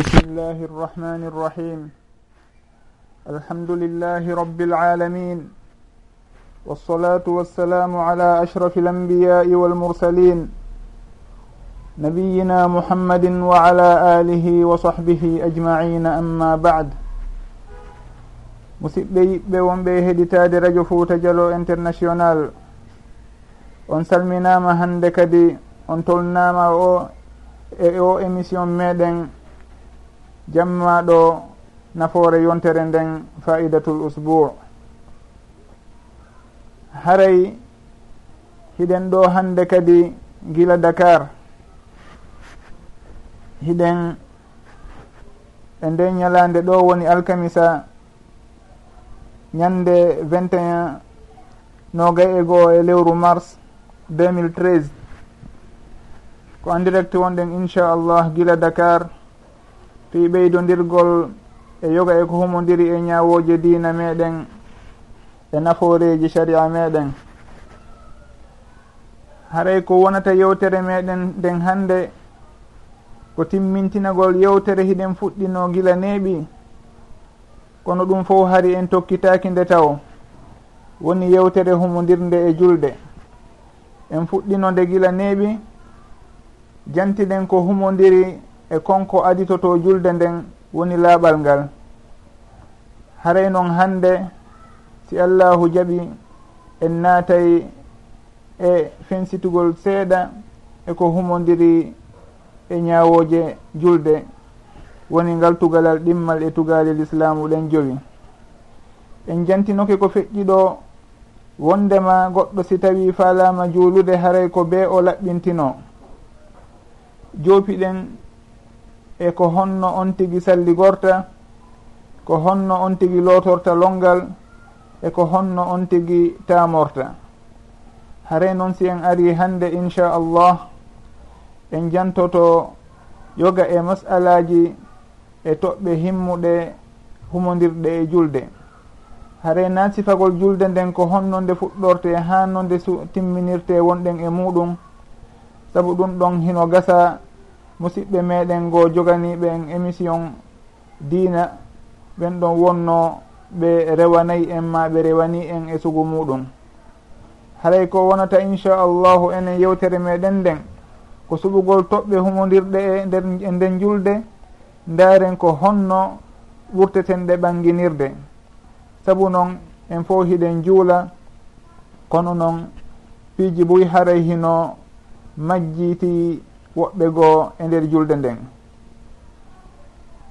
بسم الله الرحمن الرحيم الحمد لله رب العالمين والصلاة والسلام على أشرف الأنبياء والمرسلين نبينا محمد وعلى آله وصحبه أجمعين أما بعد musidɓe yiɓɓe wonɓe heɗitade radio fouta dialo international. On salminama hande kadi on tolnama o e o émission meɗen jammaɗo nafoore yontere nden faidatul usbou haray hiɗen ɗo hande kadi gila dakar. Hiɗen e nden ñalande ɗo woni alkamisa ñande 21 nogay e goo e lewru mars 2013 ko en direct wonɗen inchallah gila dakar. towi ɓeydodirgol e yoga e ko humodiri e ñawoje diina meɗen e nafooreji sharia meɗen. Haray ko wonata yewtere meɗen nden hannde ko timmintinagol yewtere hiɗen fuɗɗino gila neeɓi kono ɗum fof hari en tokkitaki nde taw. Woni yewtere humodirnde e julde. En fuɗɗino nde gila neeɓi jantiɗen ko humodiri e konko aditoto julde nden woni laaɓal ngal. Haray noon hande si allahu jaɓi en naatay e fensitugol seeɗa eko humodiri e ñaawooje julde. Woni ngal tugalal ɗimmal e tugaali l'islamu ɗen jowi. En jantinoke ko feƴƴi ɗo wondema goɗɗo si tawi faalama juulude haray ko bee o laɓɓintino. Joopiɗen e ko honno on tigi salligorta ko honno on tigi lotorta longal e ko honno on tigi tamorta. Hare noon si en ari hannde inchallah en jantoto yoga e masalaji e toɓɓe himmuɗe humodirɗe e julde. Hare na sifagol julde nden ko honno nde fuɗɗorte ha no nde timminirte wonɗen e muɗum saabu ɗum ɗon hino gasa musidɓe meɗen go joganiɓe en émission diina. Ɓen ɗon wonno ɓe rewanayi en ma ɓe rewani en e sugu muɗum. Haray ko wonata inchallahu enen e yewtere meɗen nden ko suɓugol toɓɓe humodirɗe e nder e nden julde ndaren ko honno ɓurteten ɗe ɓanginirde. Saabu noon en fo hiɗen juula kono noon piiji boyi haray hino majjiti woɓɓe goo e nder julde nden.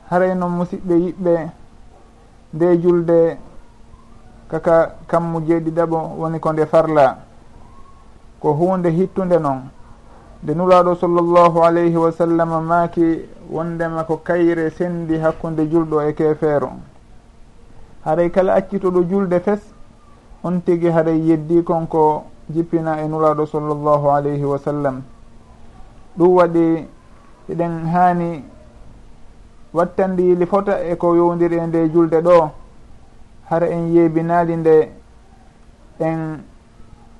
Haray noon musidɓe yiɓɓe nde julde kaka kammu jeeɗiɗaɓo woni ko nde farla ko hunde hittunde noon nde nuraɗo sallllahu alayhi wa sallam maaki wondema ko kayre sendi hakkude julɗo e kefeero haray kala accitoɗo julde fes on tigi haray yeddikon ko jippina e nuraɗo sallllahu alayhi wa sallam. ɗum waɗi eɗen haani wattandi li fota e ko yowdiri e nde julde ɗo hara en yeebinaali nde en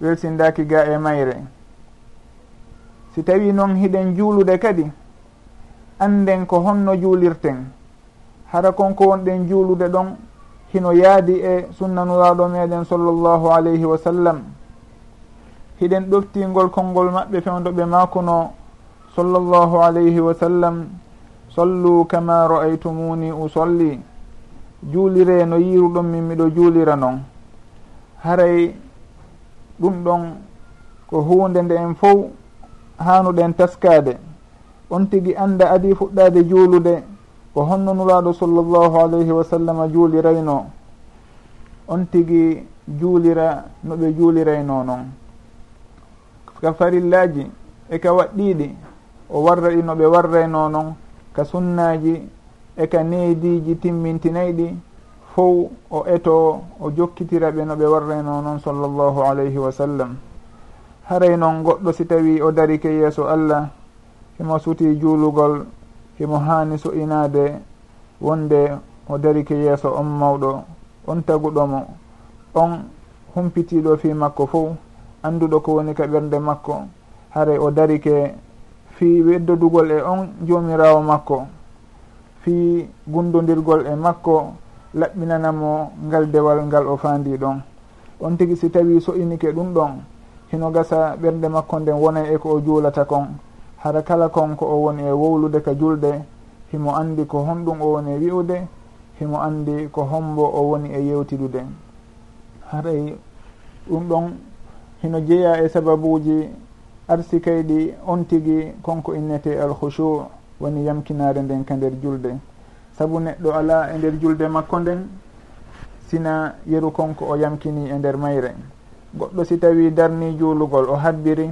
welsindaaki ga e mayre. Si tawi noon hiɗen juulude kadi anden ko honno juulirten hara konko wonɗen juulude ɗon hino yaadi e sunnanuraɗo meɗen sallllahu alayhi wa sallam. Hiɗen ɗoftingol konngol maɓɓe fewdoɓe makuno صلى الله عليه وسلم صلوا كما رأيتموني أصلي juulire no yiruɗon min miɗo juulira noon haray ɗum ɗon ko hunde nde en fof hanuɗen taskade on tigui anda adi fuɗɗade juulude ko honno nuraɗo sallllahu alayhi wa sallam juulirayno. On tigui juulira no ɓe juulirayno noon ka farillaji e ka waɗɗiɗi o warray no ɓe warrayno noon ka sunnaji e ka neediji timmintinayɗi fof o eto o jokkitira ɓe no ɓe warrayno noon sallllahu alayhi wa sallam. Haray noon goɗɗo si tawi o darike yeeso allah himo suti juulugol himo haani su'inaade wonde o darike yeeso on mawɗo on taguɗomo on humpitiɗo fi makko fof annduɗo ko woni ka ɓernde makko haray o darike fi weddodugol e on joomirawo makko fi gundodirgol e makko laɓɓinanamo ngal dewal ngal o faandi ɗon. On tigi si tawi so'inike ɗum ɗon hino gasa ɓerde makko nden wonay e ko o juulata kon. Hara kala kon ko o woni e wowlude ka julde himo andi ko honɗum o woni e wi'ude himo andi ko hombo o woni e yewtidude. Haray ɗum ɗon hino jeeya e sababuji arsi kayɗi on tigi konko innete alhushu woni yamkinare nden ka nder julde. Saabu neɗɗo ala e nder julde makko nden sina yeru konko o yamkini e nder mayre. Goɗɗo si tawi darni juulugol o habbiri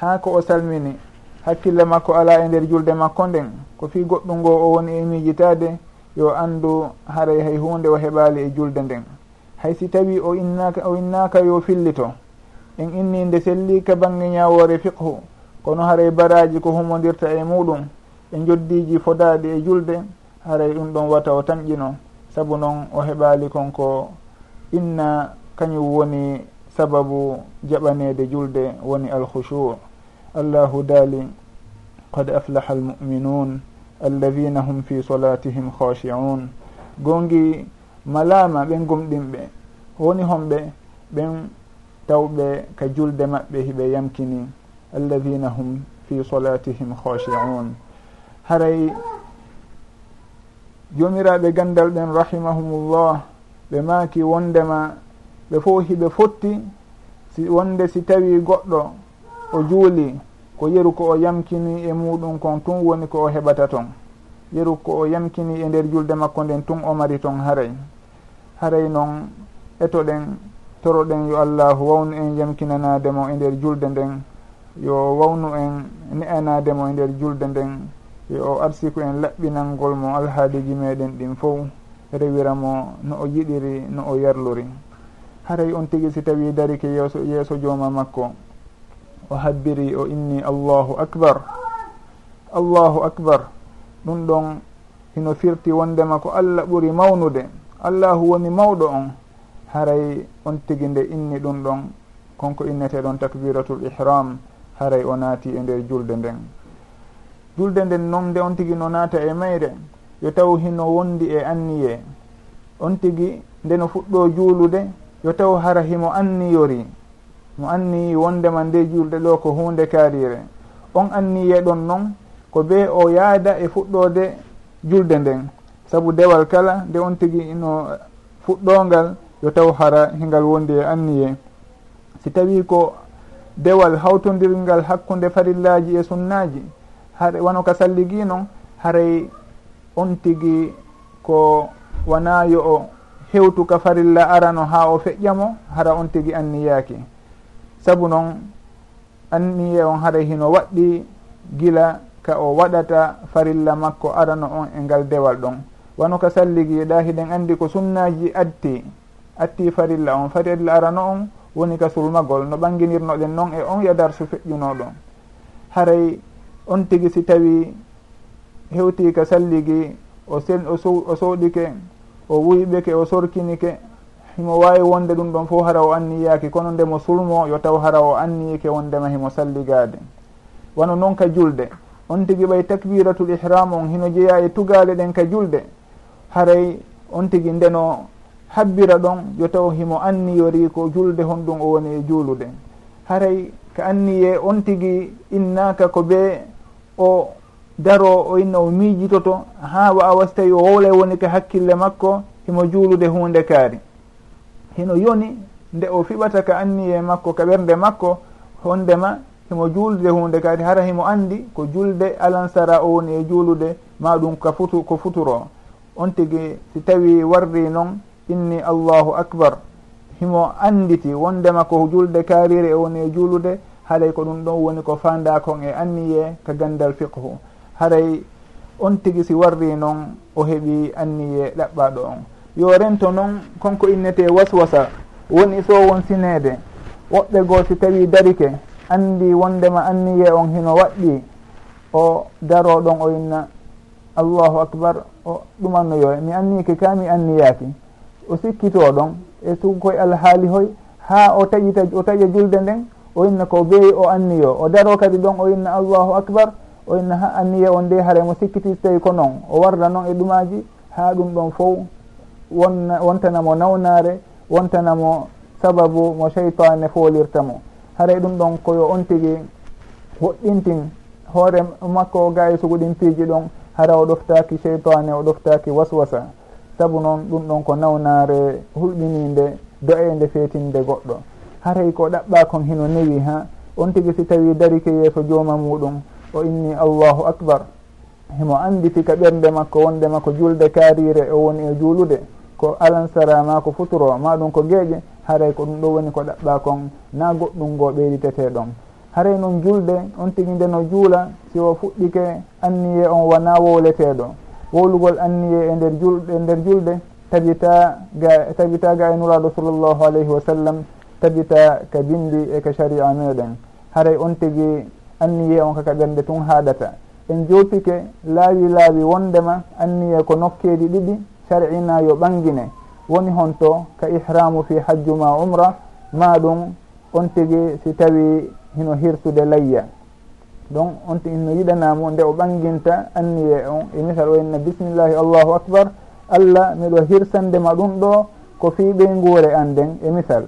ha ko o salmini hakkille makko ala e nder julde makko nden ko fi goɗɗum ngo o woni e miijitade yo andu haray hay hunde o heɓali e julde nden. Hay si tawi o innaka o innaka yo fillito en inni nde selli ka bange ñawore fiqhu kono haray baraji ko humodirta e muɗum e joddiji fodaɗi e julde haray ɗum ɗon wata o tañƴino saabu noon o heɓali konko inna kañum woni sababu jaɓanede julde woni alhushur allahu daali qad aflaha almuminun alladina hum fi solatihim khashiun. Gongi malama ɓen gomɗinɓe woni homɓe ɓen tawɓe ka julde maɓɓe hiɓe yamkini alladina hum fi solatihim khashiun. Haray jomiraɓe gandal ɓen rahimahumullah ɓe maaki wondema ɓe fo hiɓe fotti si wonde si tawi goɗɗo o juuli ko yeru ko o yamkini e muɗum kon tun woni ko o heɓata ton. Yeru ko o yamkini e nder julde makko nden tun o mari ton haray. Haray noon etoɗen toroɗen yo allahu wawnu en yamkinanademo e nder julde nden yo wawnu en ne'anademo e nder julde nden yo o arsiku en laɓɓinalngol mo alhaaliji meɗen ɗin fof rewiramo no o yiɗiri no o yarluri. Haray on tigi si tawi darike yeeso yeeso jooma makko o habbiri o inni allahu akbar allahu akbar. Ɗum ɗon hino firti wondema ko allah ɓuri mawnude allahu woni mawɗo on. haray on tigi nde inni ɗum ɗon konko inneteɗon takbiratul ihram haray o naati e nder julde nden. Julde nden noon nde on tigi no naata e mayre yo taw hino wondi e anniye. On tigi nde no fuɗɗo juulude yo taw hara himo anniyori. Mo anniyi wondema nde julde ɗo ko hunde kaarire on anniye ɗon noon ko be o yaada e fuɗɗode julde nden. Saabu dewal kala nde on tigi no fuɗɗongal yo taw hara hingal wondi e anniye. Si tawi ko dewal hawtodirngal hakkude farillaji e sunnaji har wano ka salligi noon haray on tigi ko wona yo o hewtu ka farilla arano ha o feƴƴamo hara on tigi anniyaki saabu noon anniye on haray hino waɗɗi gila ka o waɗata farilla makko arano on e ngal dewal ɗon. Wano ka salligi ɗa hiɗen andi ko sunnaji atti atti farilla on farilla arano on woni ka sulmagol no ɓanginirnoɗen noon e on ya darsu feƴƴunoɗon. Haray on tigi si tawi hewti ka salligi o sel o o sowɗike o wuyɓeke o sorkinike himo wawi wonde ɗum ɗon fof hara o anniyaki kono ndemo sulmo yo taw hara o anniyike wondema himo salligade. Wano noon ka julde. On tigi ɓay takbiratul ihram on hino jeeya e tugale ɗen ka julde. Haray on tigi ndeno habbira ɗon yo taw himo anniyori ko julde hon ɗum o woni e juulude. Haray ka anniye on tigi innaka ko be o daro o inna o miijitoto ha wawa so tawi o wowla woni ka hakkille makko himo juulude hunde kaari. Hino yoni nde o fiɓata ka anniye makko ka ɓernde makko hondema himo juulde hunde kaari. Hara himo andi ko julde alansara o woni e juulude ma ɗum ka futu ko futuro. On tigi si tawi warri noon inni allahu acbar himo anditi wondema ko julde kaarire e woni e juulude haray ko ɗum ɗon woni ko fanda kon e anniye ka gandal fiqhu. Haray on tigi si warri noon o heeɓi anniye ɗaɓɓaɗo on yo rento noon konko innete waswasa woni so won sinede. Woɓɓe goo si tawi darike andi wondema anniye on hino waɗɗi o daro ɗon o inna allahu acbar o ɗumannoyo mi annike ka mi anniyaki o sikkito ɗon e sugukoye alhaali hoy ha o taƴita o taƴa julde nden o inna ko beeyi o anniyo. O daro kadi ɗon o inna allahu acbar o inna ha anniya on nde haremo sikkiti so tawi ko noon o warda noon e ɗumaji ha ɗum ɗon fof won wontanamo nawnare wontanamo sababu mo cheytane folirtamo haray ɗum ɗon koyo on tigui woɗɗintin hoore makko ga e suguɗin piiji ɗon hara o ɗoftaki cheytane o ɗoftaki waswasa. saabu noon ɗum ɗon ko nawnare hulɓininde do'ende feetinde goɗɗo. Haray ko ɗaɓɓa kon hino newi ha on tigi si tawi darike yeeso jooma muɗum o inni allahu acbar himo anditika ɓernde makko wonde makko julde kaarire o woni e juulude. Ko alansara ma ko futuro ma ɗum ko geeƴe haray ko ɗum ɗo woni ko ɗaɓɓa kon na goɗɗum ngo ɓeyditete ɗon. Haray noon julde on tigi nde no juula si o fuɗɗike anniye on wona wowleteɗo wowlugol anniye e nder julɗe e nder julde tabita ga tabita ga e nuraɗo sallllahu alayhi wa sallam tabita ka bindi e ka sharia meɗen. Haray on tigi anniye on kaka ɓernde tun haɗata. En jopike laawi laawi wondema anniye ko nokkeeɗi ɗiɗi shar'ina yo ɓangine. Woni honto ka ihramu fi hajju ma umra ma ɗum on tigi si tawi hino hirsude layya. donc on to no yiɗanamo nde o ɓanginta anniye on e misal wayno bisimillahi allahu acbar allah miɗo hirsandema ɗum ɗo ko fi ɓey an nden e misal.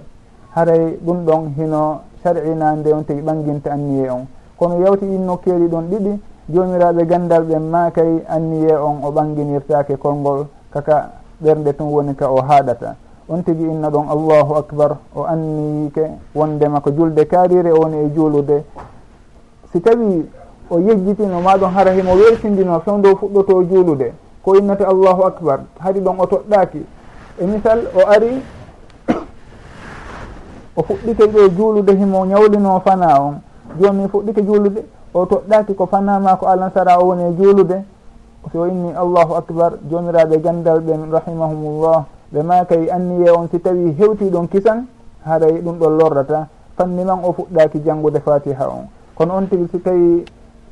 Haray ɗum ɗon hino sar'inande on tigi ɓanginta anniye on. Kono yawti innokkeeli ɗon ɗiɗi jomiraɓe gandal ɓen ma kay anniye on o ɓanginirtake kolngol kaka ɓernde tun woni ka o haɗata on tigi inna ɗon allahu acbar o anniyike wondema ko julde kaarire woni e juulude. si tawi o yejjitino maɗon hara himo weltindino fewdo fuɗɗoto juulude ko innata allahu acbar haɗi ɗon o toɗɗaki e misal o ari o fuɗɗike ɗo juulude himo ñawlino fana on. Joni fuɗɗike juulude o toɗɗaki ko fanama ko alansara o woni e juulude so inni allahu acbar jomiraɓe gandal ɓen rahimahumullah. Ɓe makay anniye on si tawi hewti ɗon kisan haray ɗum ɗon lordata fanni man o fuɗɗaki janggude fatiha on. kono on tigi si tawi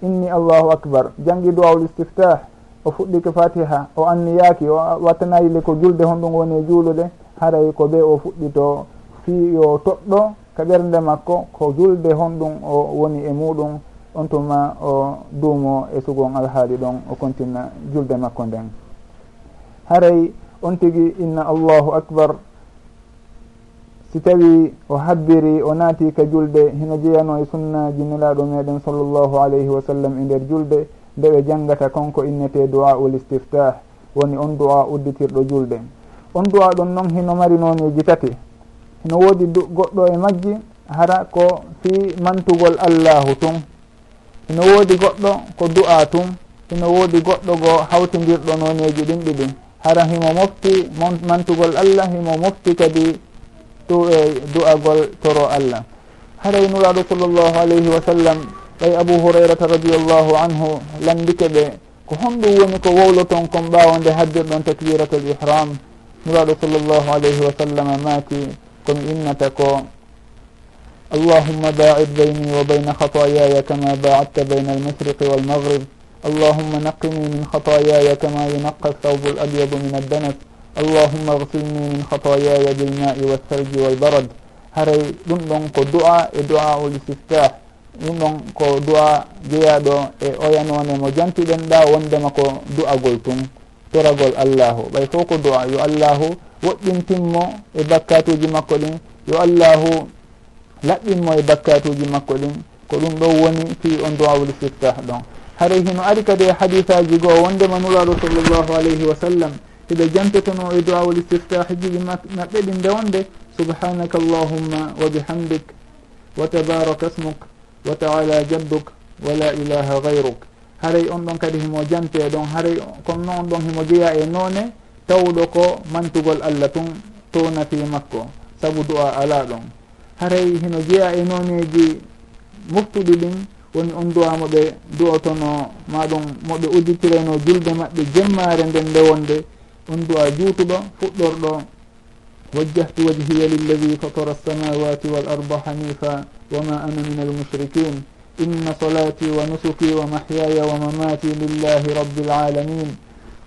inni allahu acbar janggi duwawul istiftah o fuɗɗike fatiha o anniyaki o wattanayile ko julde honɗum woni e juulude haray ko ɓe o fuɗɗito fi yo toɗɗo ka ɓernde makko ko julde honɗum o woni e muɗum on tuma o duumo e sugon alhaali ɗon o continua julde makko nden. Haray on tigi inna allahu acbar si tawi o habbiri o naati ka julde hino jeyano e sunnaji nelaɗo meɗen sallllahu alayhi wa sallam e nder julde nde ɓe janggata konko innete duwa ul istiftah woni on duwa udditirɗo julde. On duwa ɗon noon hino mari noneji tati. Hino woodi goɗɗo e majji hara ko fi mantugol allahu tun. Hino woodi goɗɗo ko du'a tun. Hino woodi goɗɗo go hawtindirɗo noneji ɗin ɗiɗi. Hara himo mofti mantugol allah himo mofti kadi ɗo e du'agol toro allah. Haray nuraɗo sallllahu alayhi wa sallam ɓay abou hurairata radiallahu anhu landike ɓe ko honɗum woni ko wowloton kon ɓawonde haddirɗon takbiratul ihram. Nuraɗo sallllahu alayhi wa sallam maaki komi innata ko allahumma ba'id bayni wa bayna khatayaya kama ba'adta bayna almashriqi walmaghrib allahumma naqini min khatayaya kama yunaqqa athawbu alabyadu min addanas. allahumma agfirni min hatoyaya bilma'i waltharji walbarad. Haray ɗum ɗon ko du'a e du'a ul istiftah ɗum ɗon ko du'a jeeyaɗo e oyanone mo jantiɗen ɗa wondema ko du'agol tun. Toragol allahu. Ɓay fof ko du'a. Yo allahu woɗɗintinmo e bakkatuji makko ɗin. Yo allahu laɓɓinmo e bakkatuji makko ɗin. Ko ɗum ɗo woni fi on du'a ul istiftah ɗon. Haray hino ari kadi e hadisaji goo wondema nuraɗo sallllahu alayhi wa sallam. hiɓe jantotono e duwawol istiftahi jiɗi maɓɓe ɗi ndewonde subhanaka allahumma wa bihamdik wa tabaraka smuk wa taala jadduk wa la ilaha gayruk haray on ɗon kadi himo jante ɗon haray kono noon on ɗon himo jeeya e noone tawɗo ko mantugol allah tun to nafi makko. Saabu du'a ala ɗon. Haray hino jeeya e nooneji moftuɗi ɗin woni on duwamo ɓe du'otono maɗum moɓe udditireno julde maɓɓe jemmare nden nde wonde on du'a juutuɗo fuɗɗorɗo wajjahtu wajhiya lilladi fatara alsamawati wal arda hanifa wama ana min almushrikin inna salati wa nusuki wa mahyaya wa mamati lillahi rabi lalamin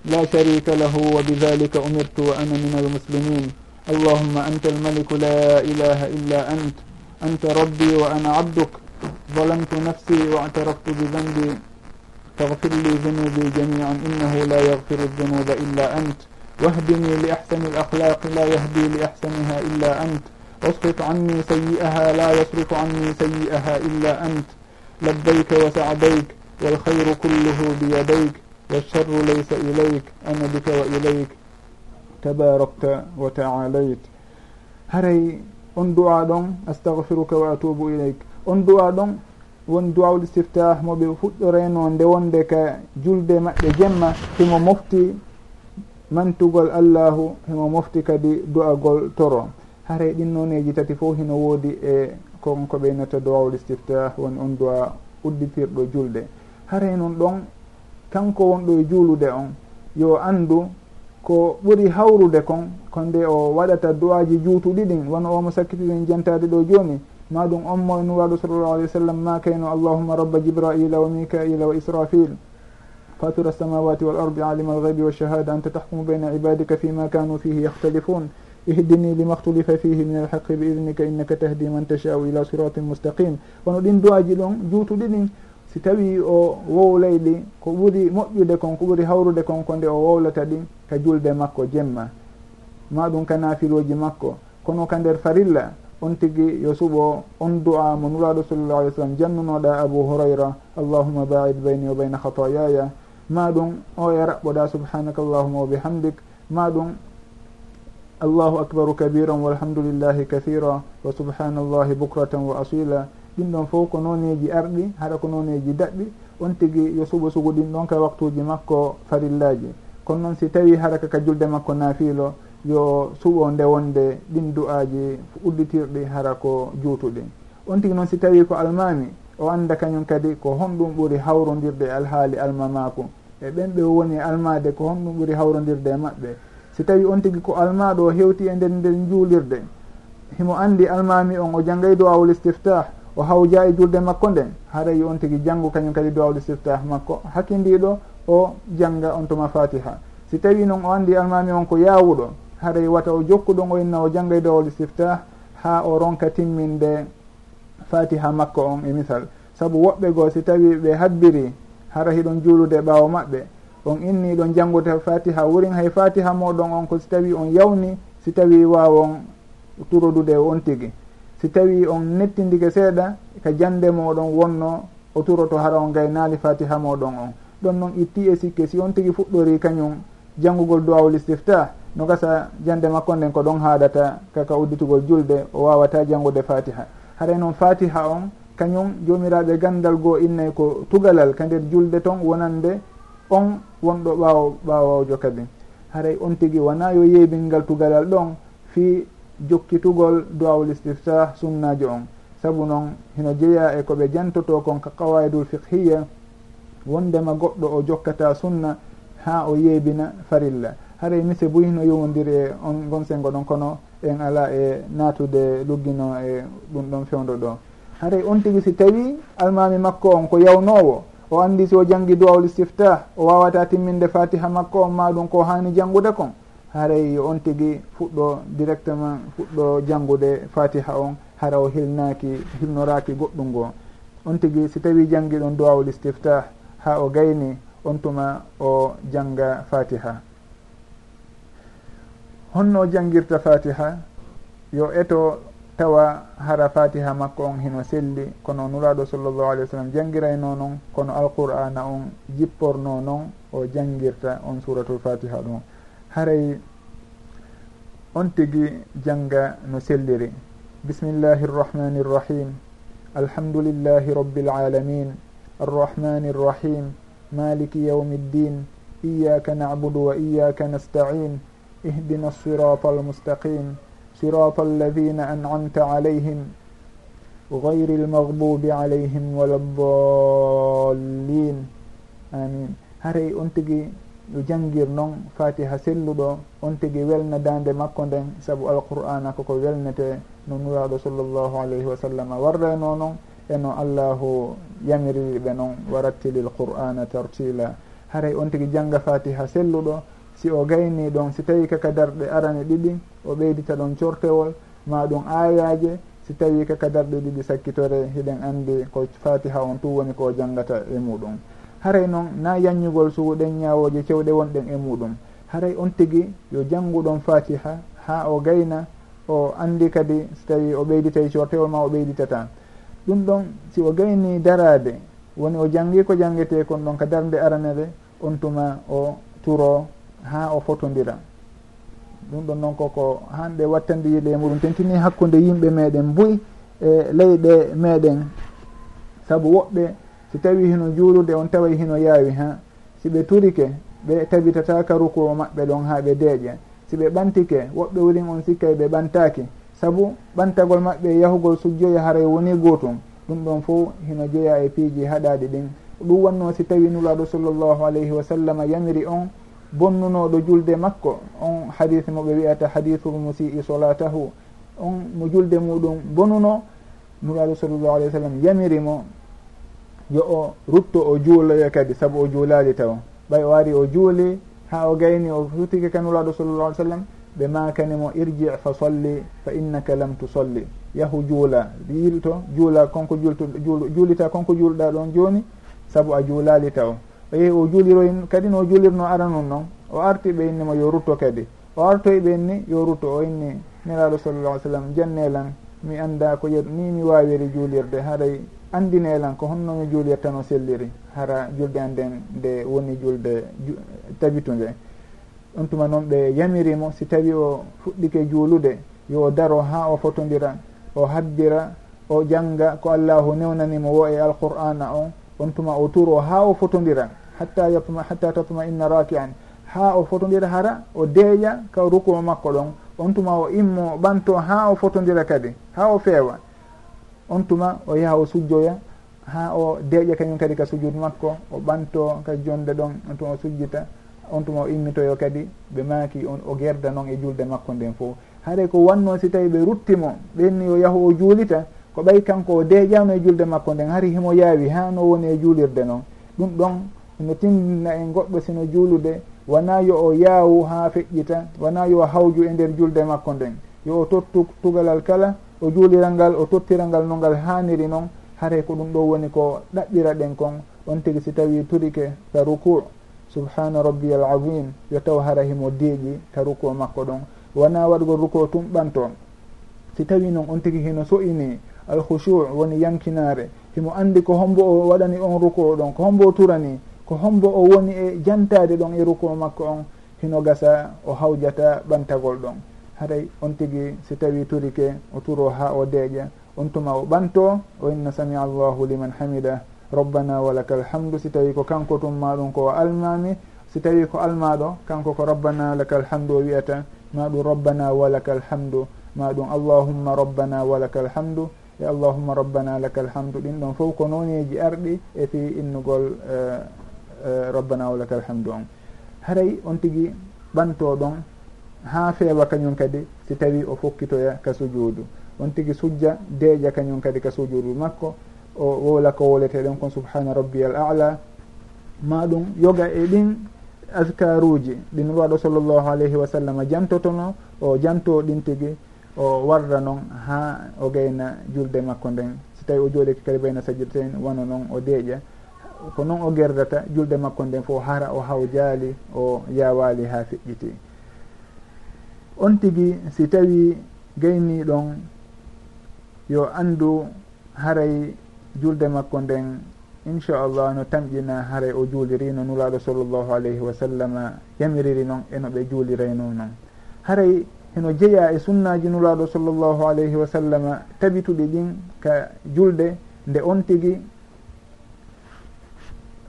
wa bidhalika umirtu wa ana min almuslimin allahumma anta almaliku la ilaha illa ant. Anta rabbi wa ana abduk. ظلمت نفسي واعترفت بذنبي فاغفر لي ذنوبي جميعا إنه لا يغفر الذنوب إلا أنت. واهدني لأحسن الأخلاق لا يهدي لأحسنها إلا أنت. واسقط عني سيئها لا يصرف عني سيئها إلا أنت. لبيك وسعديك والخير كله بيديك والشر ليس إليك. أنا بك وإليك. تباركت وتعاليت. haray on du'a ɗon astahfiruka wa atubu ilayk on du'a ɗon won duwawul istiftah moɓe fuɗɗoreno nde wonde ka julde maɓɓe jemma himo mofti mantugol allahu himo mofti kadi du'agol toro. Haray ɗin noneji tati fo hino woodi e kon ko ɓeynata duwawul istiftah woni on duwa udditirɗo julde. Haray noon ɗon kanko wonɗo e juulude on yo andu ko ɓuri hawrude kon ko nde o waɗata duwaji juutuɗi ɗin wona omo sakkitiɗen jantade ɗo jooni ma ɗum on mo nuwaɗo sallllahu alih w sallam ma kayno allahuma rabba jibraila wa mikaila wa israfil. Fatura alsamawati wal ardi alima algaybi walshahada anta tahkumu bayna ibadika fima kanu fihi yahtalifun ihdini lima htulifa fihi min alhaqi bi idnika innaka tahdi man tashau ila siratin mustaqim wono ɗin duwaji ɗon juutuɗi ɗin si tawi o wowlayɗi ko ɓuri moƴƴude kon ko ɓuri hawrude kon ko nde o wowlata ɗin ka julde makko jemma. Ma ɗum ka nafiloji makko. Kono ka nder farilla on tigui yo suɓo on du'a mo nuraɗo sallallah alih w sallam jannunoɗa abou hurayra allahuma baid bayni wa bayna hatayaya ma ɗum o e raɓɓoɗa subhanaka allahuma wa bihamdik. Ma ɗum allahu akbaru kabiran walhamdulillahi kathira wa subhanallahi bukratan wa asila. Ɗin ɗon fof ko noneji arɗi haɗa ko noneji daɗɗi. On tigui yo suɓo sugu ɗin ɗon ka waktuji makko farillaji. Kono noon si tawi haɗa kaka julde makko nafiilo yo suɓo nde wonde ɗin du'aji udditirɗi hara ko juutuɗi. On tigi noon si tawi ko almami o anda kañum kadi ko honɗum ɓuuri hawrodirde e alhaali almamaku e ɓen ɓe woni almade ko honɗum ɓuuri hawrodirde e maɓɓe. Si tawi on tigi ko almaɗo o hewti e nder nder juulirde himo andi almami on o janggay dowawol istiftah o hawja e julde makko nden. Haray on tigi janggu kañum kadi dowawol istiftah makko. Hakkidiɗo o janga on tuma fatiha si tawi noon o andi almami on ko yawuɗo haray wata o jokkuɗon o inna o janggoy dowol istiftah ha o ronka timminde fatiha makko on e misal. Saabu woɓɓe goo si tawi ɓe habbiri hara hiɗon juulude ɓaawo maɓɓe. On inni ɗon janngude fatiha wurin hay fatiha moɗon on ko si tawi on yawni si tawi wawon turodude on tigi. Si tawi on nettidike seeɗa ka jande moɗon wonno o turoto hara on gay naali fatiha moɗon on. Ɗon noon itti e sikke si on tigi fuɗɗori kañum janngugol duwawul istiftah no gasa jande makko nden ko ɗon haɗata kaka udditugol julde o wawata janngude fatiha. Haray e noon fatiha on kañum jomiraɓe gandal goo innay ko tugalal ka nder julde ton wonande on wonɗo ɓaawo ɓaawawjo kadi haray on tigui wona yo yeybingal tugalal ɗon fi jokkitugol duwawul istiftah sunnajo on. Saabu noon hino jeeya e koɓe jantoto kon ka qawaidul fiqhiya wondema goɗɗo o jokkata sunna ha o yeybina farilla. haray monsieur boyi no yowodiri e on gon sengo ɗon kono en ala e natude luggino e ɗum ɗon fewdo ɗo. Haray on tigui si tawi almami makko on ko yawnowo o andi si o janggi duwawli siftah o wawata timminde fatiha makko on ma ɗum ko hani janggude kon. Haray on tigui fuɗɗo directement fuɗɗo janggude fatiha on hara o hilnaki hilnoraki goɗɗum ngo. On tigui si tawi janggi ɗon duwawli stiftah ha o gayni on tuma o jangga fatiha. honno jangguirta fatiha? Yo eto tawa hara fatiha makko on hino selli kono nuraɗo sallllahu alih wa sallam jangirayno noon kono alqur'ana on jipporno noon o jangirta on suratul fatiha ɗon haray on tigui janga no selliri. Bismillahi rrahmani rrahim alhamdulillahi rabbil alamin. Arrahmani rrahim maliki yaumi ddin iyaka nabudu wa iyaka nastain. اهدنا الصراط المستقيم صراط الذين أنعمت عليهم غير المغضوب عليهم ولا الضالين. amin haray on tigi yo jangir noon fatiha selluɗo on tigi welna dande makko nden saabu alqur'ana koko welnete no nuraɗo sallllahu alayhi wa sallam. Warrayno noon eno allahu yamiririɓe noon wa rattilil qur'ana tartila. Haray on tigi jangga fatiha selluɗo si o gayni ɗon si tawi kaka darɗe arane ɗiɗi o ɓeydita ɗon cortewol ma ɗum aayaje si tawi kaka darɗe ɗiɗi sakkitore hiɗen andi ko fatiha on tu woni ko jangata e muɗum. Haray noon na yanñugol suuɗen ñawoje cewɗe wonɗen e muɗum. Haray on tigui yo jannguɗon fatiha ha o gayna o andi kadi so tawi o ɓeyditay e cortewol ma o ɓeyditata. Ɗum ɗon si o gayni darade woni o jangi ko janguete kon ɗon ka darde aranere on tuma o turo ha o fotodira ɗum ɗon noon koko hande wattandiyiɗe e muɗum tentini hakkude yimɓe meɗen buy e leyɗe meɗen. Saabu woɓɓe si tawi hino juulude on taway hino yaawi ha? Siɓe turike ɓe tabitataka rukuo maɓɓe ɗon ha ɓe deeƴe. Siɓe ɓantike woɓɓe wurin on sikkay ɓe ɓantaki saabu ɓantagol maɓɓe yahugol sujjoya haray woni gootum. Ɗum ɗon fo hino jeeya e piiji haɗaɗi ɗin. Ɗum wanno si tawi nulaɗo sallllahu alayhi wa sallam yamiri on bonnunoɗo julde makko on hadis mo ɓe wiyata hadithul musii solatahu on mo julde muɗum bonuno nuraɗo sallllahu alih w sallam yamiri mo yo o rutto o juuloya kadi saabu o juulali taw. Ɓay o ari o juuli ha o gayni o sutike ka nuraɗo sallllahu alih sallam ɓe makanimo irji fa solli fa innaka lam tusolli. Yahu juula yilto juula konko julto juulita konko juulɗa ɗon joni saabu a juulali taw. o yehi o juuliroy kadi no juulirno aranun noon o arti ɓe innimo yo rutto kadi. O artoy ɓe inni yo rutto o inni niraɗo sallallah ai sallam jannelan mi anda ko yeru ni mi wawiri juulirde haɗay andinelan ko honno mi juulirta no selliri hara julde an nden nde woni julde tabitu nde ɗum tuma noon ɓe yamirimo si tawi o fuɗɗike juulude yo daro ha o fotodira o habbira o janga ko allahu newnanimo wo e alqur'ana on on tuma o tuuro ha o fotodira hatta yatma hatta tatma inna raki an ha o fotodira hara o deeƴa ka rukuo makko ɗon. On tuma o immo ɓanto ha o fotodira kadi ha o feewa. On tuma o yaha o sujjoya ha o deeƴa kañum kadi ka sujud makko o ɓanto ka jonde ɗon on tuma o sujjita. On tuma o immitoyo kadi ɓe maaki on o gerda noon e julde makko nden fof haɗay ko wanno si tawi ɓe ruttimo ɓenni o yahu o juulita ko ɓay kanko o deeƴano e julde makko nden hari himo yaawi ha no woni e juulirde noon ɗum ɗon no tindina en goɗɗo sino juulude wona yo o yaawu ha feƴƴita wona yo hawju e nder julde makko nden. Yo o tottu tugalal kala o juuliral ngal o tottiral ngal no ngal haaniri noon haare ko ɗum ɗo woni ko ɗaɓɓira ɗen kon. On tigi si tawi turike ka ruku subhana rabbi al azim yo taw hara himo deeƴi ka ruku makko ɗon. Wona waɗgol ruku tumɓanto si tawi noon on tigi hino so'ini alhushuu woni yamkinare himo andi ko hombo o waɗani on ruku o ɗon ko hombo o turani ko hombo o woni e jantade ɗon e ruku makko on hino gasa o hawjata ɓantagol ɗon. Haray on tigui si tawi turike o turo ha o deeƴa. On tuma o ɓanto o inna samia allahu liman hamida. Rabbana walaka alhamdu si tawi ko kanko tumma ɗum ko almami si tawi ko almaɗo kanko ko rabbana laka alhamdu o wiyata ma ɗum rabbana walaka alhamdu ma ɗum allahumma rabbana walaka alhamdu e allahuma rabbana laka alhamdu ɗin ɗon fof ko noneji arɗi e fi innugol eh, eh, rabbana wa laka alhamdu on. Haray on tigui ɓanto ɗon ha feewa kañum kadi si tawi o fokkitoya ka sujuudu. On tigui sujja deeƴa kañum kadi ka sujuudu makko o wowla ko woleteɗen kon subhana rabbi al ala. Ma ɗum yoga e ɗin askaruji ɗin waɗo sallllahu alayhi wa sallam jantotono o janto ɗin tigui o warra noon ha o gayna julde makko nden. So tawi o jooɗiki kadi bayna sajirtain wano noon o deeƴa. Ko noon o gerdata julde makko nden fo hara o haw jaali o yawali ha feƴƴiti on tigui si tawi gayni ɗon yo andu haray julde makko nden inchallah no tamƴina haray o juuliri no nulaɗo sallllahu alayhi wa sallam yamiriri e noon eno ɓe juulirayno noon haray heno jeeya e sunnaji nuraɗo sallllahu alayhi wa sallam tabituɗi ɗin ka julde nde on tigui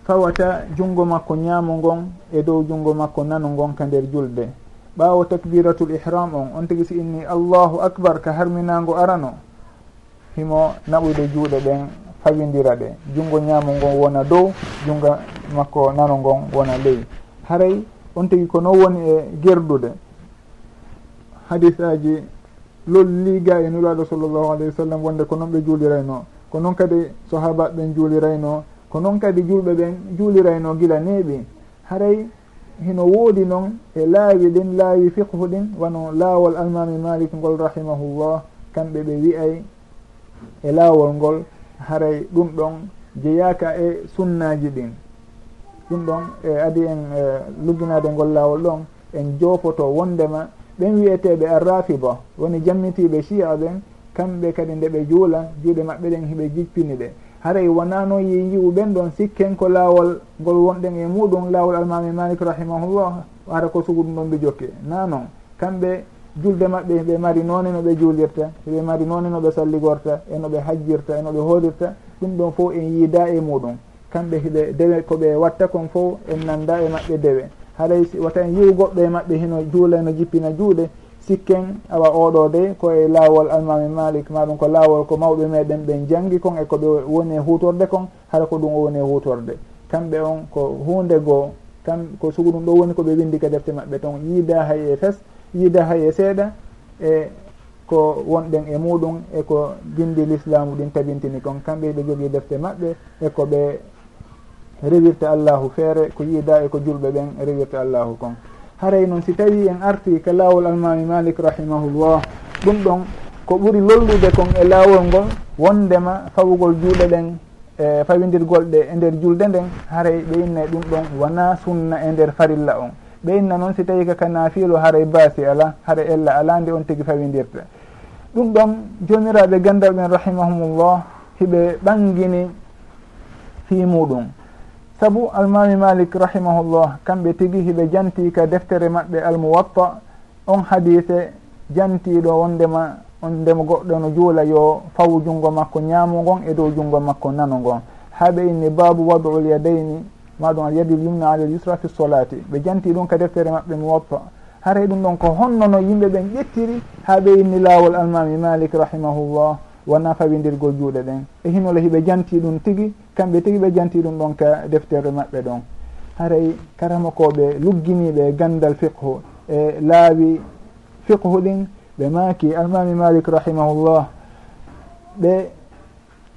fawata junngo makko ñaamo ngon e dow junngo makko nano ngon ka nder julde. Ɓaawo takbiratul ihram on on tigui si inni allahu akbar ka harminaango arano. Himo naɓude juuɗe ɗen fawidira ɗe. Junngo ñaamo ngon wona dow junngo makko nano ngon wona ley. Haray on tigui ko non woni e gerdude. hadis aji lolliga e nuraɗo sallllahu alayhi wa sallam wonde ko noon ɓe juulirayno ko noon kadi sahabaɓe ɓen juulirayno ko noon kadi julɓe ɓen juulirayno gila neeɓi haray hino woodi noon e laawi ɗin laawi fiqhu ɗin wano laawol almami malik ngol rahimahullah kamɓe ɓe wiyay e laawol ngol haray ɗum ɗon jeyaka e sunnaji ɗin. Ɗum ɗon e adi en e lugginade ngol laawol ɗon en joopoto wondema ɓen wiyeteɓe arrafiba woni jammitiɓe chia ɓen kamɓe kadi nde ɓe juula juuɗe maɓɓe ɗen hiɓe jippini ɗe haray wonano yiyiwu ɓen ɗon sikken ko laawol ngol wonɗen e muɗum laawol almami malik rahimahullah ara ko sugu ɗum ɗon ɓe jokke. Na noon kamɓe julde maɓɓe ɓe mari noone no ɓe juulirta ɓe mari noone no ɓe salligorta e no ɓe hajjirta e no ɓe hoorirta ɗum ɗon fof en yiida e muɗum. Kamɓe hiɓe dewe ko ɓe watta kon fof en nanda e maɓɓe dewe. haɗay watan yiwu goɗɗo e maɓɓe hino juula no jippina juuɗe sikken awa oɗo de koye laawol almami malik. Maɗum ko laawol ko mawɓe meɗen ɓen jangi kon e ko ɓe woni e hutorde kon hara ko ɗum o woni e hutorde. Kamɓe on ko hunde goo kam ko sugu ɗum ɗo woni koɓe windi ka defte maɓɓe ton yiida hay e fes yiida hay e seeɗa e ko wonɗen e muɗum e ko bindi l'islamu ɗin tabintini kon. Kamɓe ɓe jogii defte maɓɓe e ko ɓe rewirta allahu feere ko yiida e ko julɓe ɓen rewirta allahu kon. Haray noon si tawi en arti ka laawol almami malik rahimahullah ɗum ɗon ko ɓuri lollude kon e laawol ngol wondema fawugol juuɗe ɗen e fawindirgol ɗe e nder julde nden haray ɓe ɓeynna ɗum ɗon wona sunna e nder farilla on. Ɓe inna noon si tawi kaka naafiilo haray baasi ala hara ella ala nde on tigi fawindirta ɗum ɗon jomiraɓe gandal ɓen rahimahumullah hiɓe ɓangini fii muɗum saabu almami malik rahimahullah kamɓe tigi hiɓe janti ka deftere maɓɓe almuwatta on hadise jantiɗo wondema on ndema goɗɗo no juula yo fawu junngo makko ñaamo ngon e dow junngo makko nano ngon haaɓe inni baabu wadul yadayni maɗum al yadil yumna alal l usra fi solati ɓe janti ɗum ka deftere maɓɓe muwappa haray ɗum ɗon ko honno no yimɓe ɓen ƴettiri haaɓe inni laawol almami malik rahimahullah. wona fawindirgol juuɗe ɗen. E hinole hiɓe janti ɗum tigi kamɓe tigi ɓe janti ɗum ɗon ka deftere maɓɓe ɗon. Haray karamakoɓe lugginiɓe gandal fiqhu. E laawi fiqhu ɗin ɓe maaki almami malik rahimahullah ɓe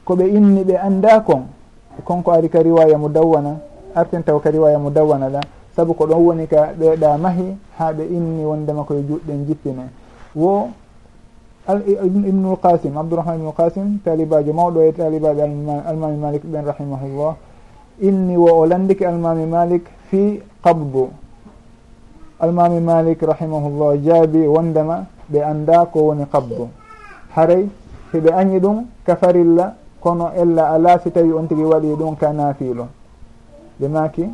koɓe inni ɓe anda kon. Konko ari ka riwaya mo dawwana arten taw ka riwaya mo dawwana ɗa. Saabu ko ɗon woni ka ɓeeɗa mahi ha ɓe inni wondema koye juɗɗen jippine. Wo ibnul qasim abdourahman ibnul qasim talibajo mawɗo e talibaɓe almami malik ɓen rahimahullah. Inni wo o landike almami malik fi qabdu. Almami malik rahimahullah jaabi wondema ɓe anda ko woni qabdu. Haray heɓe añi ɗum ka farilla kono ella ala si tawi on tigui waɗi ɗum ka naafilo ɓe maki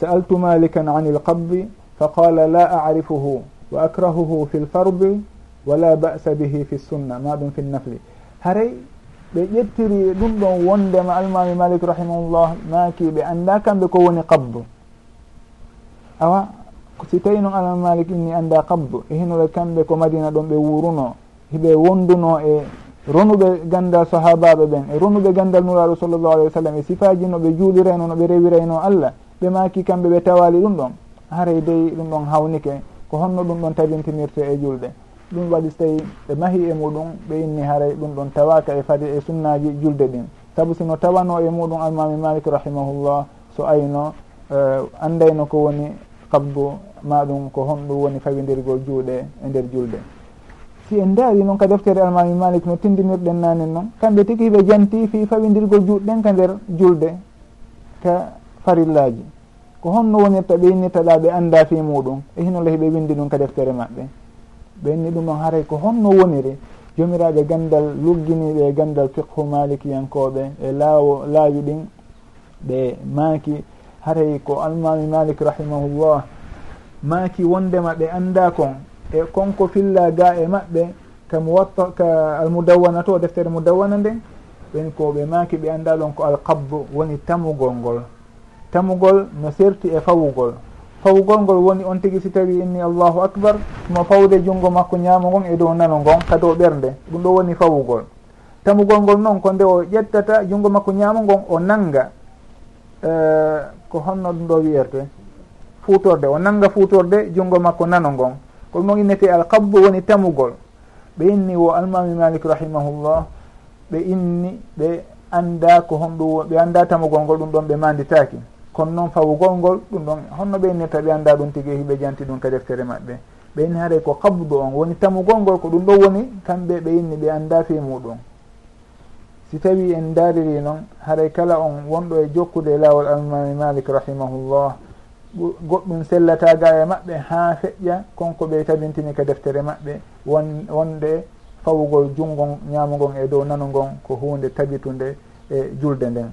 sa'altu malikan an il qabdi fa qala la arifuhu wa akrahuhu fi l wala ba'sa bihi fi sunna ma ɗum fi nafli. Haray ɓe ƴettiri ɗum ɗon wondema almami malik rahimahullah maki ɓe anda kamɓe ko woni qabdu. Awa si tawi noon almami malik inni anda qabdu e hinore kamɓe ko madina ɗon ɓe wuruno hiɓe wonduno e ronuɓe gandal sahabaɓe ɓen e ronuɓe gandal nuraɗo sallllahu alayhi wa sallam e sifaji no ɓe juulirayno no ɓe rewirayno allah ɓe maki kamɓe ɓe tawali ɗum ɗon. Haray dey ɗum ɗon hawnike ko honno ɗum ɗon tabintinirte e julɗe ɗum waɗi so tawi ɓe mahi e muɗum ɓe inni haray ɗum ɗon tawaka e fadi e sunnaji julde ɗin. Saabu sino tawano e muɗum almami malik rahimahullah so ayno eh, uh, andayno ko woni kabdu maɗum ko honɗum woni fawidirgol juuɗe e nder julde. Si en daari noon ka deftere almami malik no tindinirɗen naane noon kamɓe tigi ɓe janti fi fawidirgol juuɗɗen ka nder julde ka farillaji ko honno wonirta ɓe innirtaɗa ɓe anda fi muɗum e hinolla heɓe windi ɗum ka deftere maɓɓe. ɓe inni ɗum on haray ko honno woniri. Jomiraɓe gandal lugginiɓe e gandal fiqhu malikiyankoɓe e laawo laawi ɗin ɓe maaki. Haray ko almami malik rahimahullah maaki wondema ɓe annda kon e konko filla ga e maɓɓe ka muwatta ka almudawana to deftere mudawana nden ɓen ko ɓe maaki ɓe annda ɗon ko alqabdu woni tamugol ngol. Tamugol no serti e fawugol. fawugol ngol woni on tigi si tawi inni allahu acbar mo fawde junngo makko ñaamo ngon e dow nano ngon ka dow ɓernde. Ɗum ɗo woni fawugol. Tamugol ngol noon ko nde o ƴettata junngo makko ñaamo ngon o nannga eh, ko honno ɗum ɗo wiyerte fuutorde. O nannga fuutorde junngo makko nano ngon ko ɗum noon innete alqabbu woni tamugol. Ɓe inni wo almami malik rahimahullah ɓe inni ɓe annda ko honɗum ɓe annda tamugol ngol ɗum ɗon ɓe manditaki kono noon fawugol ngol ɗum ɗon honno ɓeynirta ɓe annda ɗum tigi hiɓe janti ɗum ka deftere maɓɓe. Ɓeyni haare ko kabdu on woni tamugol ngol ko ɗum ɗo woni kamɓe ɓe yinni ɓe annda fi muɗum. Si tawi en daariri noon haray kala on wonɗo e jokkude e laawol almami malik rahimahullah goɗɗum sellataga e maɓɓe ha feƴƴa konko ɓe tabintini ka deftere maɓɓe won wonde fawugol jungon ñamugon e dow nanugon ko hunde tabitunde e julde nden.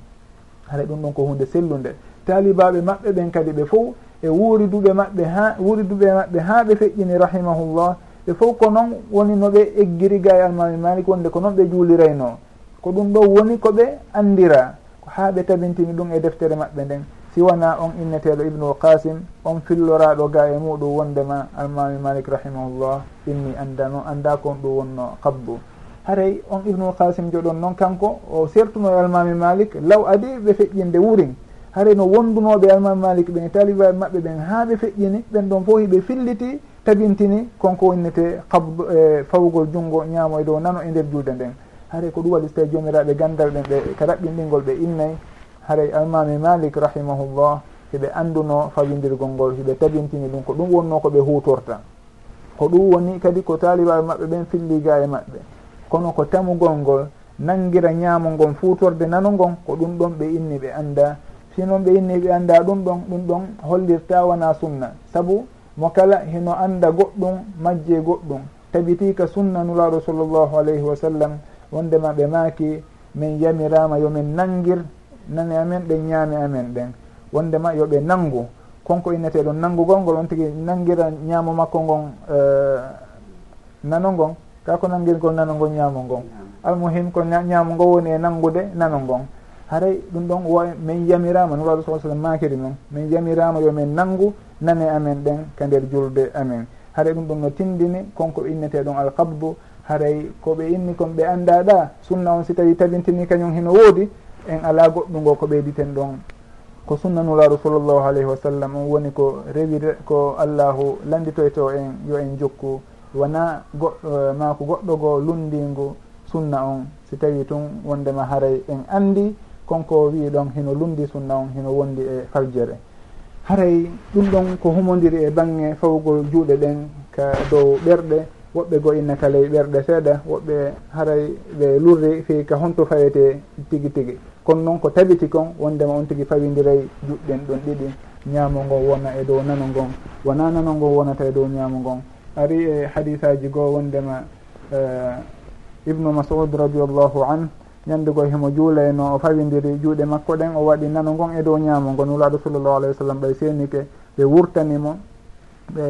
Haɗa ɗum ɗon ko hunde sellude. talibaɓe maɓɓe ɓen kadi ɓe fof e wuuriduɓe maɓɓe ha wuuriduɓe maɓɓe ha ɓe feƴƴini rahimahullah. Ɓe fof ko noon woni no ɓe eggiriga e almami malik wonde ko noon ɓe juulirayno ko ɗum ɗo woni ko ɓe andira ko ha ɓe tabintini ɗum e deftere maɓɓe nden. Siwana on inneteɗo ibnu qasim on filloraɗo ga e muɗum wondema almami malik rahimahullah. Inni andano anda kon ɗum wonno kabdu haray on ibnu qasim joɗon noon kanko o sertuno e almami malik law adi ɓe feƴƴinde wuurin hareno wondunoɓe almami malik ɓen e talibaɓe maɓɓe ɓen ha ɓe feƴƴini ɓen ɗon fof hiɓe filliti tabintini konko innete kabd e fawgol junngo ñaamo e dow nano e nder juude nden. Haray ko ɗum waɗi so tawi jomiraɓe gandal ɓen ɓe ka raɓɓinɗingol ɓe innayi haray almami malik rahimahullah heɓe anduno fawindirgol ngol hiɓe tabintini ɗum ko ɗum wonno ko ɓe hutorta ko ɗum woni kadi ko talibaɓe maɓɓe ɓen filliga e maɓɓe. Kono ko tamugol ngol nangira ñaamo ngon futorde nano ngon ko ɗum ɗon ɓe inni ɓe anda sinon ɓe inni ɓe annda ɗum ɗon ɗum ɗon hollirta wona sunna. Saabu mo kala heno annda goɗɗum majje goɗɗum. Tabitika sunna nulaaɗo sallllahu alayhi wa sallam wondema ɓe maaki min yamirama yomin nangir nani amen ɗen ñaami amen ɗen. Wondema yoɓe nanngu konko innete ɗon nanngugol ngol on tigi nangira ñaamo makko ngon eh, nano ngon. Ka ko nanngirgol nano ngon ñaamo ngon. Almuhim ko ñaamo ngo woni e nanngude nano ngon. haray ɗum ɗon wo min yamirama nuraɗo sa sallam makiri men. Min yamirama yomin nanggu nane amen ɗen ka nder julde amen. Haray ɗum ɗon no tindini konko ɓe innete ɗon alkabdu haray koɓe inni kon ɓe andaɗa sunna on si tawi tabintini kañum hino woodi en ala goɗɗungo ko ɓeyditen ɗon. Ko sunna nularu sallllahu alayhi wa sallam on woni ko rewire ko allahu landitoyto en yo en jokku. Wona eh, goɗɗo ma ko goɗɗo goo lundingu sunna on. Si tawi tun wondema haray en andi konko wi ɗon hino lundi sunna on hino wondi e faljere haray ɗum ɗon ko humodiri e bange fawgol juuɗe ɗen ka dow ɓerɗe woɓɓe go inna ka ley ɓerɗe seeɗa woɓɓe haray ɓe lurri fi ka honto fawete tigi tigi. Kono noon ko tabiti kon wondema on tigi fawidiray juɗɗen ɗon ɗiɗi ñaamo ngon wona e dow nano ngon. Wona nano ngon wonata e dow ñaamo ngon. Ari e hadisaji goo wondema eh, ibnu masud radiallahu anhu ñande go hemo juulayno o fawidiri juuɗe makko ɗen o waɗi nano ngon e dow ñaamo ngon. Nulaɗo sallllahu alayhi wa sallam ɓay seenike ɓe wurtanimo ɓe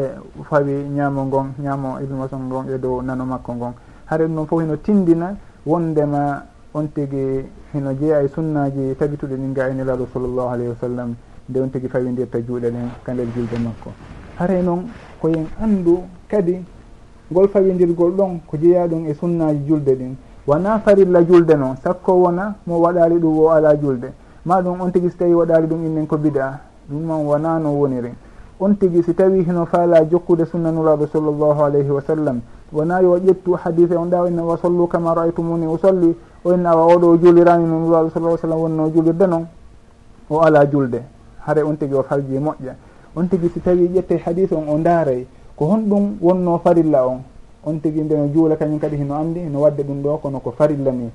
fawi ñaamo ngon ñaamo ibnu masud ngon e dow nano makko ngon. Haren noon fof hino tindina wondema on tigi hino jeeya e sunnaji tabituɗe ɗin ga enilaaɗo sallllahu alayhi wa sallam nde on tigi fawidirta juuɗe ɗen ka nder julde makko. Hare noon koyen anndu kadi ngol fawidirgol ɗon ko jeeya ɗum e sunnaji julde ɗin. wona farilla julde noon sakko wona mo waɗali ɗum o ala julde. Ma ɗum on tigui so tawi waɗali ɗum innen ko bida. Ɗum man wona no woniri on tigui si tawi hino faala jokkude sunnanuraɗo sallllahu alayhi wa sallam wona yo ƴettu hadise on ɗa inna wa sallu kama raytumuni usalli o inna awa oɗo julirani no nuraɗo sallah sallam wonno julirde noon o ala julde. Haare on tigui o farji moƴƴa. On tigui si tawi ƴette hadise on o daaray ko honɗum wonno farilla on. on tigui ndeno juula kañum kadi hino andi hino wadde ɗum ɗo kono ko farilla ni.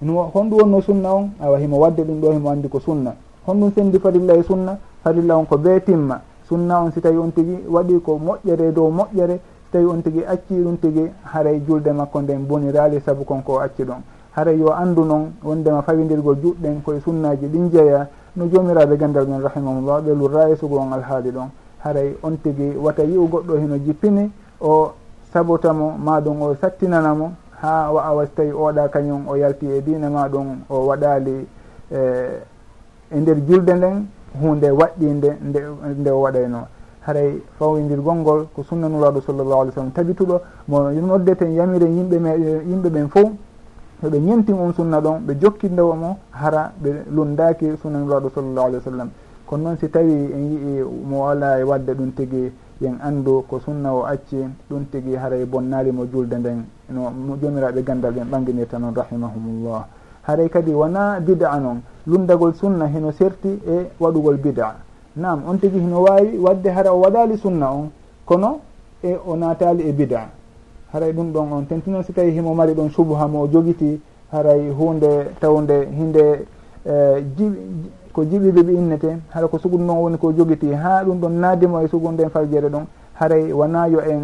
Hino honɗum wonno sunna on awa himo wadde ɗum ɗo himo andi ko sunna. Honɗum sendi farilla e sunna farilla on ko bee timma. Sunna on si tawi on tigui waɗi ko moƴƴere dow moƴƴere si tawi on tigui acci ɗum tigui haray julde makko nden bonirali saabu konko acci ɗon. Haray yo andu noon wondema fawidirgol juɗɗen koye sunnaji ɗin jeeya no jomiraɓe gandal men rahimahullah ɓe lurra e sugo on alhaali ɗon. Haray on tigui wata yi'u goɗɗo hino jippini o sabuta mo maɗum o sattinana mo ha awa so tawi oɗa kañum o yalti e diina maɗum o waɗali e, e nder julde nden hunde waɗɗinde nde nde o waɗayno haray fawidirgol ngol ko sunnanuraɗo sallllahu alih w sallam tabituɗo mo noddeten yamire yimɓe me yimɓe ɓen fo yoɓe ñentin on sunna ɗon ɓe jokkindewo mo hara ɓe lundaki sunnanuraɗo sallllahu alih wa sallam kono noon si tawi en yii mo ala e wadde ɗum tigui yen anndu ko sunna o acci ɗum tigi haray bonnalimo julde nden no jomiraɓe gandal ɓen ɓanginirta noon rahimahumullah. Haray kadi wona bida noon lundagol sunna heno serti e waɗugol bida. Nam on tigi hino wawi wadde hara o waɗali sunna on kono e o natali e bida. Haray ɗum ɗon on tentino si tawi himo mari ɗon subha mo o jogiti haray hunde tawde hinde eh, jiɓi ko jiɓiɓe ɓe innete hara ko sugudu noon woni ko jogiti ha ɗum ɗon naadimo e sugudu nden faljere ɗon haray wona yo en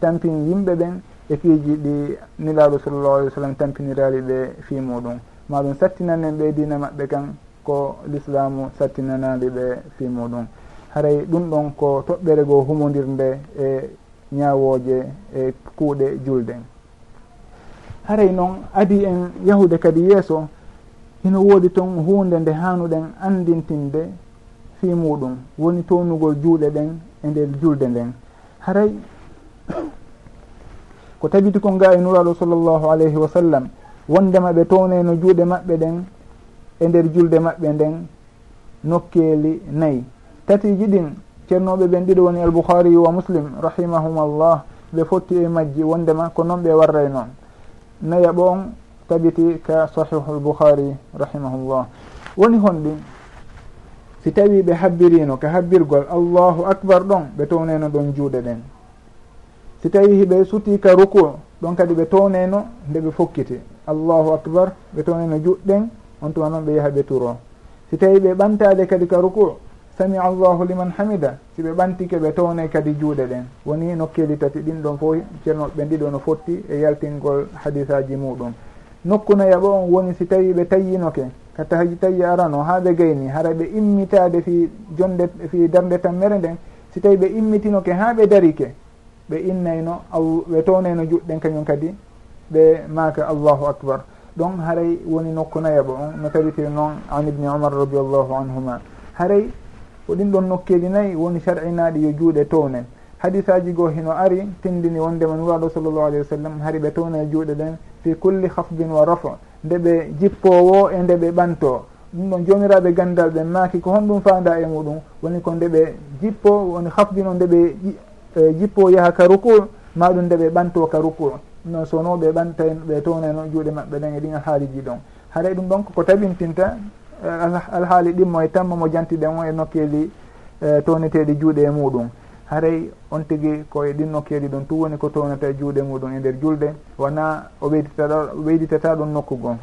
tampin yimɓe ɓen e fiiji ɗi nilaaɗo sallllahu alih w sallam tampinirali ɓe fi muɗum. Ma ɗum sattinanen ɓe diina maɓɓe kan ko l'islamu sattinanali ɓe fi muɗum. Haray ɗum ɗon ko toɓɓere goo humodirnde e ñaawooje e kuuɗe julden haray noon adi en yahude kadi yeeso hino woodi toon hunde nde hanuɗen andintinde fi muɗum. Woni townugol juuɗe ɗen e nder julde nden. Haray ko tabiti kon ga e nuraɗo sallllahu alayhi wa sallam wondema ɓe towneno juuɗe maɓɓe ɗen e nder julde maɓɓe nden nokkeeli nayyi tatiji ɗin ceernoɓe ɓen ɗiɗo woni albouhariyu wa muslim rahimahum allah ɓe fotti e majji wondema ko noon ɓe warray noon. Naya ɓo on tabiti ka sahihu lbouhari rahimahullah. Woni honɗi si tawi ɓe habbirino ka habbirgol allahu acbar ɗon ɓe towneno ɗon juuɗe ɗen. Si tawi hiɓe suti ka ruku ɗon kadi ɓe towneno nde ɓe fokkiti. Allahu acbar ɓe towneno juɗɗen on tuma noon ɓe yaha ɓe turo. Si tawi ɓe ɓantade kadi ka ruku sami allahu liman hamida si ɓe ɓantike ɓe towne kadi juuɗe ɗen. Woni nokkeli tati ɗin ɗon fo ceernoɓe ɓe ɗiɗo no fotti e yaltingol hadisaji muɗum. nokkunayaɓo on woni si tawi ɓe tayyinoke kata haji tawi arano ha ɓe gayni hara ɓe immitade fi jonde fi darde tammere nden si tawi ɓe immitinoke ha ɓe darike ɓe innayno aw ɓe townayno juɗɗen kañum kadi ɓe maaka allahu acbar ɗon haray woni nokkunayaɓo on no tabitiri noon an ibni omar radiallahu anhuma. Haray ko ɗin ɗon nokkeji nayyi woni sar'inaɗi yo juuɗe townen hadisaji goo hino ari tindini wondema nuraɗo sallllahu alayhi wa sallam hari ɓe towne juuɗe ɗen fi kulli hafdin wa rafa nde ɓe jippowo e nde ɓe ɓanto. Ɗum ɗon jomiraɓe gandal ɓe maaki ko honɗum fanda e muɗum. Woni ko nde ɓe jippo woni hafdino nde ɓe e, jippo yaha ka ruku maɗum nde ɓe ɓanto ka ruku. Ɗum noon sono ɓe ɓanta ɓe townano juuɗe maɓɓe ɗen e ɗin alhaaliji ɗon. Haɗa ɗum ɗon koko tabintinta alhaali ɗimmo e tamma mo jantiɗen o e nokkeeli e, towneteɗi juuɗe e muɗum. haray on tigui koye ɗin nokkeji ɗon tum woni ko townata e juuɗe muɗum e nder julde wona o ɓeyditata o ɓeyditata ɗum nokku gon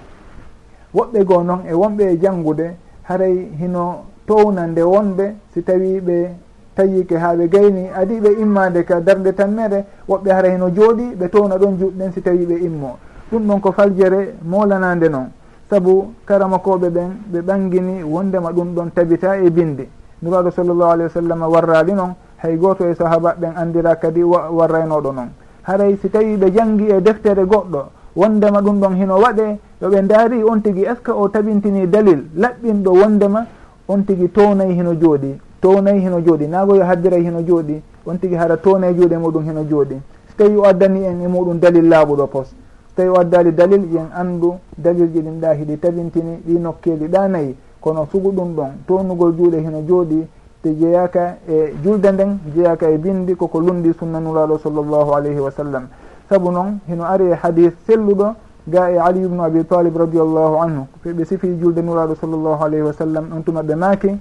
woɓɓe goo noon e wonɓe e janngude haray hino towna nde wonɓe si tawi ɓe tayike ha ɓe gayni adi ɓe immade ka darde tammere woɓɓe hara hino jooɗi ɓe towna ɗon juɗɗen si tawi ɓe immo. Ɗum ɗon ko faljere molanade noon saabu karamakoɓe ɓen ɓe ɓangini wondema ɗum ɗon tabita e bindi. Nuraɗo sallllahu alayhi wa sallam warrali noon hay goto e sahaba ɓen andira kadi warraynoɗo noon haray si tawi ɓe janggi e deftere goɗɗo wondema ɗum ɗon hino waɗe yoɓe daari on tigui est ce que o tabintini dalil? Laɓɓinɗo wondema on tigui townayi hino jooɗi townayi hino jooɗi nagoyo haddiray hino jooɗi on tigui hara townayi juuɗe muɗum hino jooɗi so tawi o addani en e muɗum dalil laaɓuɗo pos. So tawi o addali dalil yen andu dalil ji ɗin ɗa hiɗi tabintini ɗi nokkeli ɗa nayyi kono sugu ɗum ɗon townugol juuɗe hino jooɗi te jeeyaka e julde nden jeeyaka e bindi koko lundi sunnanulaɗo sallllahu alayhi wa sallam. Saabu noon hino ari e hadis selluɗo ga e ali bnu abi talib radiallahu anhu. Ɓe sifi julde nulaɗo sallllahu alayhi wa sallam on tuma ɓe maaki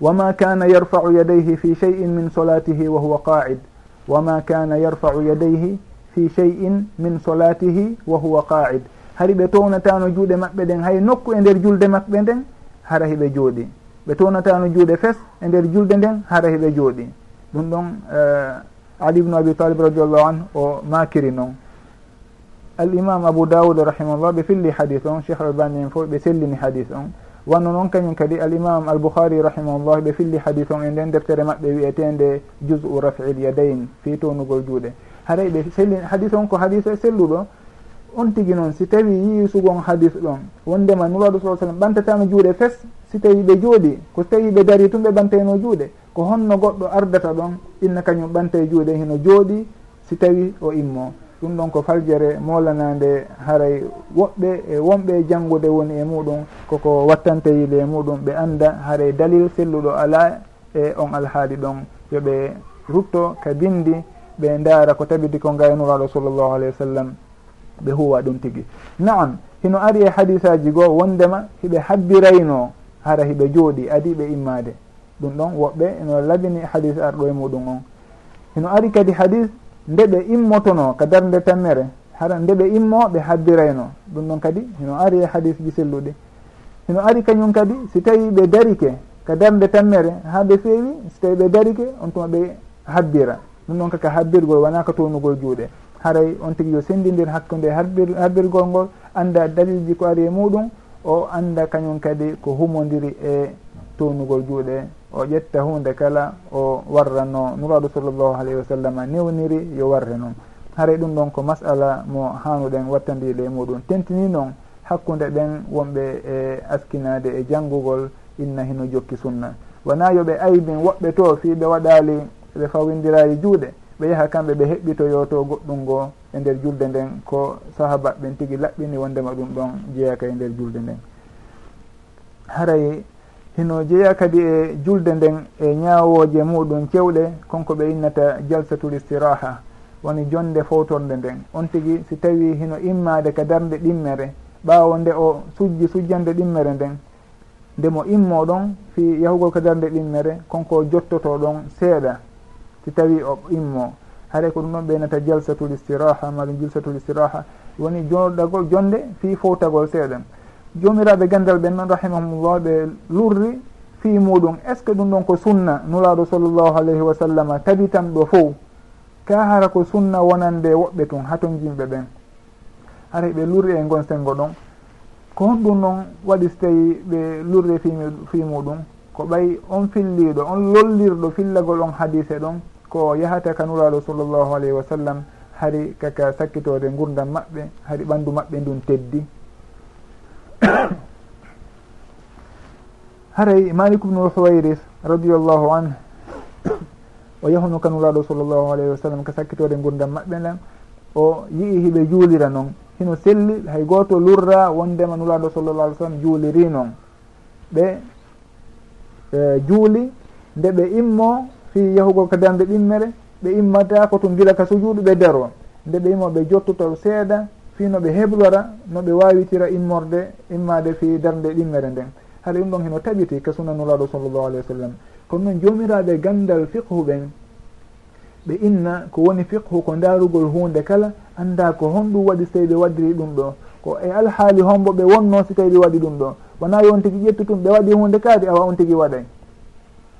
wama kana yarfau yadayhi fi cheyin min solatihi wa huwa qaid. Wama kana yarfau yadayhi fi cheyin min solatihi wa huwa qaid. Hari ɓe townatano juuɗe maɓɓe ɗen hay nokku e nder julde maɓɓe nden hara hiɓe jooɗi. ɓe townatano juuɗe fes e nder julde nden hara heɓe jooɗi. Ɗum ɗon eh, ali ibnu abi talib radiallahu anhu o makiri noon. Al imam abou daoud rahimahullah ɓe filli hadis on cheikh albani en fof ɓe sellini hadis on. Wanno noon kañum kadi al imam al bouhari rahimahullah ɓe filli hadis on e nden deftere maɓɓe wiyetende jus u rafil yadayn fi townugol juuɗe. Haray ɓe selli hadis on ko hadis e selluɗo on tigui noon si tawi yiisugon hadis ɗon. Wondema nuraɗo sa sallam ɓantatano juuɗe fes si tawi ɓe jooɗi ko so tawi ɓe dari tum ɓe ɓanteno juuɗe ko honno goɗɗo ardata ɗon inna kañum ɓante juuɗe hino jooɗi si tawi o immo. Ɗum ɗon ko faljere molanande haray woɓɓe e wonɓe janngude woni e muɗum koko wattante yile e muɗum ɓe anda haray dalil selluɗo ala e on alhaali ɗon. Yoɓe rutto ka bindi ɓe ndaara ko tabiti ko ngaynuraɗo sallllahu alayhi wa sallam ɓe huwa ɗum tigi. Naam hino ari e hadisaji goo wondema hiɓe habbirayno hara hiɓe jooɗi adiɓe immade ɗum ɗon woɓɓe eno labini hadis arɗo e muɗum on. Hino ari kadi hadis nde ɓe immotono ka darde tammere hara nde ɓe immo ɓe habbirayno ɗum ɗon kadi hino ari e hadis ji selluɗi. Hino ari kañum kadi si tawi ɓe darike ka darde tammere ha ɓe feewi si tawi ɓe darike on tuma ɓe habbira ɗum ɗon kaka habbirgol wona ka townugol juuɗe. Haray on tigui yo sendidir hakkude habbir habbirgol ngol anda dalilji ko ari e muɗum o anda kañum kadi ko humodiri e townugol juuɗe o ƴetta hunde kala o warranno nuraɗo sallllahu alayhi wa sallam newniri yo warre noon haray ɗum ɗon ko masala mo hanuɗen wattandiɗe muɗum. Tentini noon hakkude ɓen wonɓe e askinade e janggugol inna hino jokki sunna. Wona yoɓe aybin woɓɓe to fi ɓe waɗali ɓe fawindirali juuɗe. ɓe yaha kamɓe ɓe heɓɓitoyo to goɗɗum ngo e nder julde nden ko sahaba ɓen tigui laɓɓini wondema ɗum ɗon jeeyaka e nder julde nden. Haray hino jeeya kadi e julde nden e ñaawoje muɗum cewɗe konko ɓe innata jalsatul istiraha woni jonde fowtorde nden. On tigui si tawi hino immade ka darde ɗimmere ɓaawo nde o sujji sujjande ɗimmere nden nde mo immo ɗon fi yahugol ka darde ɗimmere konko jottoto ɗon seeɗa. si tawi o immo haɗa ko ɗum noon ɓeynata jalsatul istiraha maɗum jalsatul istiraha. Woni joɗagol jonde fi fowtagol seeɗan jomiraɓe gandal ɓen noon rahimahumullah ɓe lurri fi muɗum. Est ce que ɗum ɗon ko sunna nulaɗo sallllahu alayhi wa sallam tabitan ɗo fo ka hara ko sunna wonande woɓɓe tun haton jimɓe ɓen? Haray ɓe lurri e gon sengo ɗon. Ko honɗum noon waɗi so tawi ɓe lurri fi muɗum ko ɓay on filliɗo on lollirɗo fillagol on hadise ɗon ko yahata kanuraɗo sallllahu alayhi wa sallam hari kaka sakkitode gurdam maɓɓe hari ɓandu maɓɓe ndun teddi. Haray malik ubnu huwayris radiallahu anh o yahunu kanuraɗo sallllahu alayhi wa sallam ka sakkitode gurdam maɓɓe lam o yii hiɓe juulira noon hino selli hay goto lurra wondema nuraɗo sallallah alih w sallam juuliri noon ɓe eh, juuli nde ɓe immo fi yahugo ka darde ɓimmere ɓe immata ko tun gila ka sujuudu ɓe daro nde ɓe immo ɓe jottotol seeɗa fi no ɓe heblora no ɓe wawitira immorde immade fi darde ɗimmere nden. Haɗa ɗum ɗon heno taɓiti ka sunanulaɗo sallllahu alayhi wa sallam. Kono noon jomiraɓe gandal fiqhu ɓen ɓe inna ko woni fiqhu ko darugol hunde kala anda ko honɗum waɗi so tawi ɓe waddiri ɗum ɗo. Ko e alhaali hombo ɓe wonno so tawi ɓe waɗi ɗum ɗo. Wona yon tigui ƴettu tum ɓe waɗi hunde kaadi awa on tigui waɗay.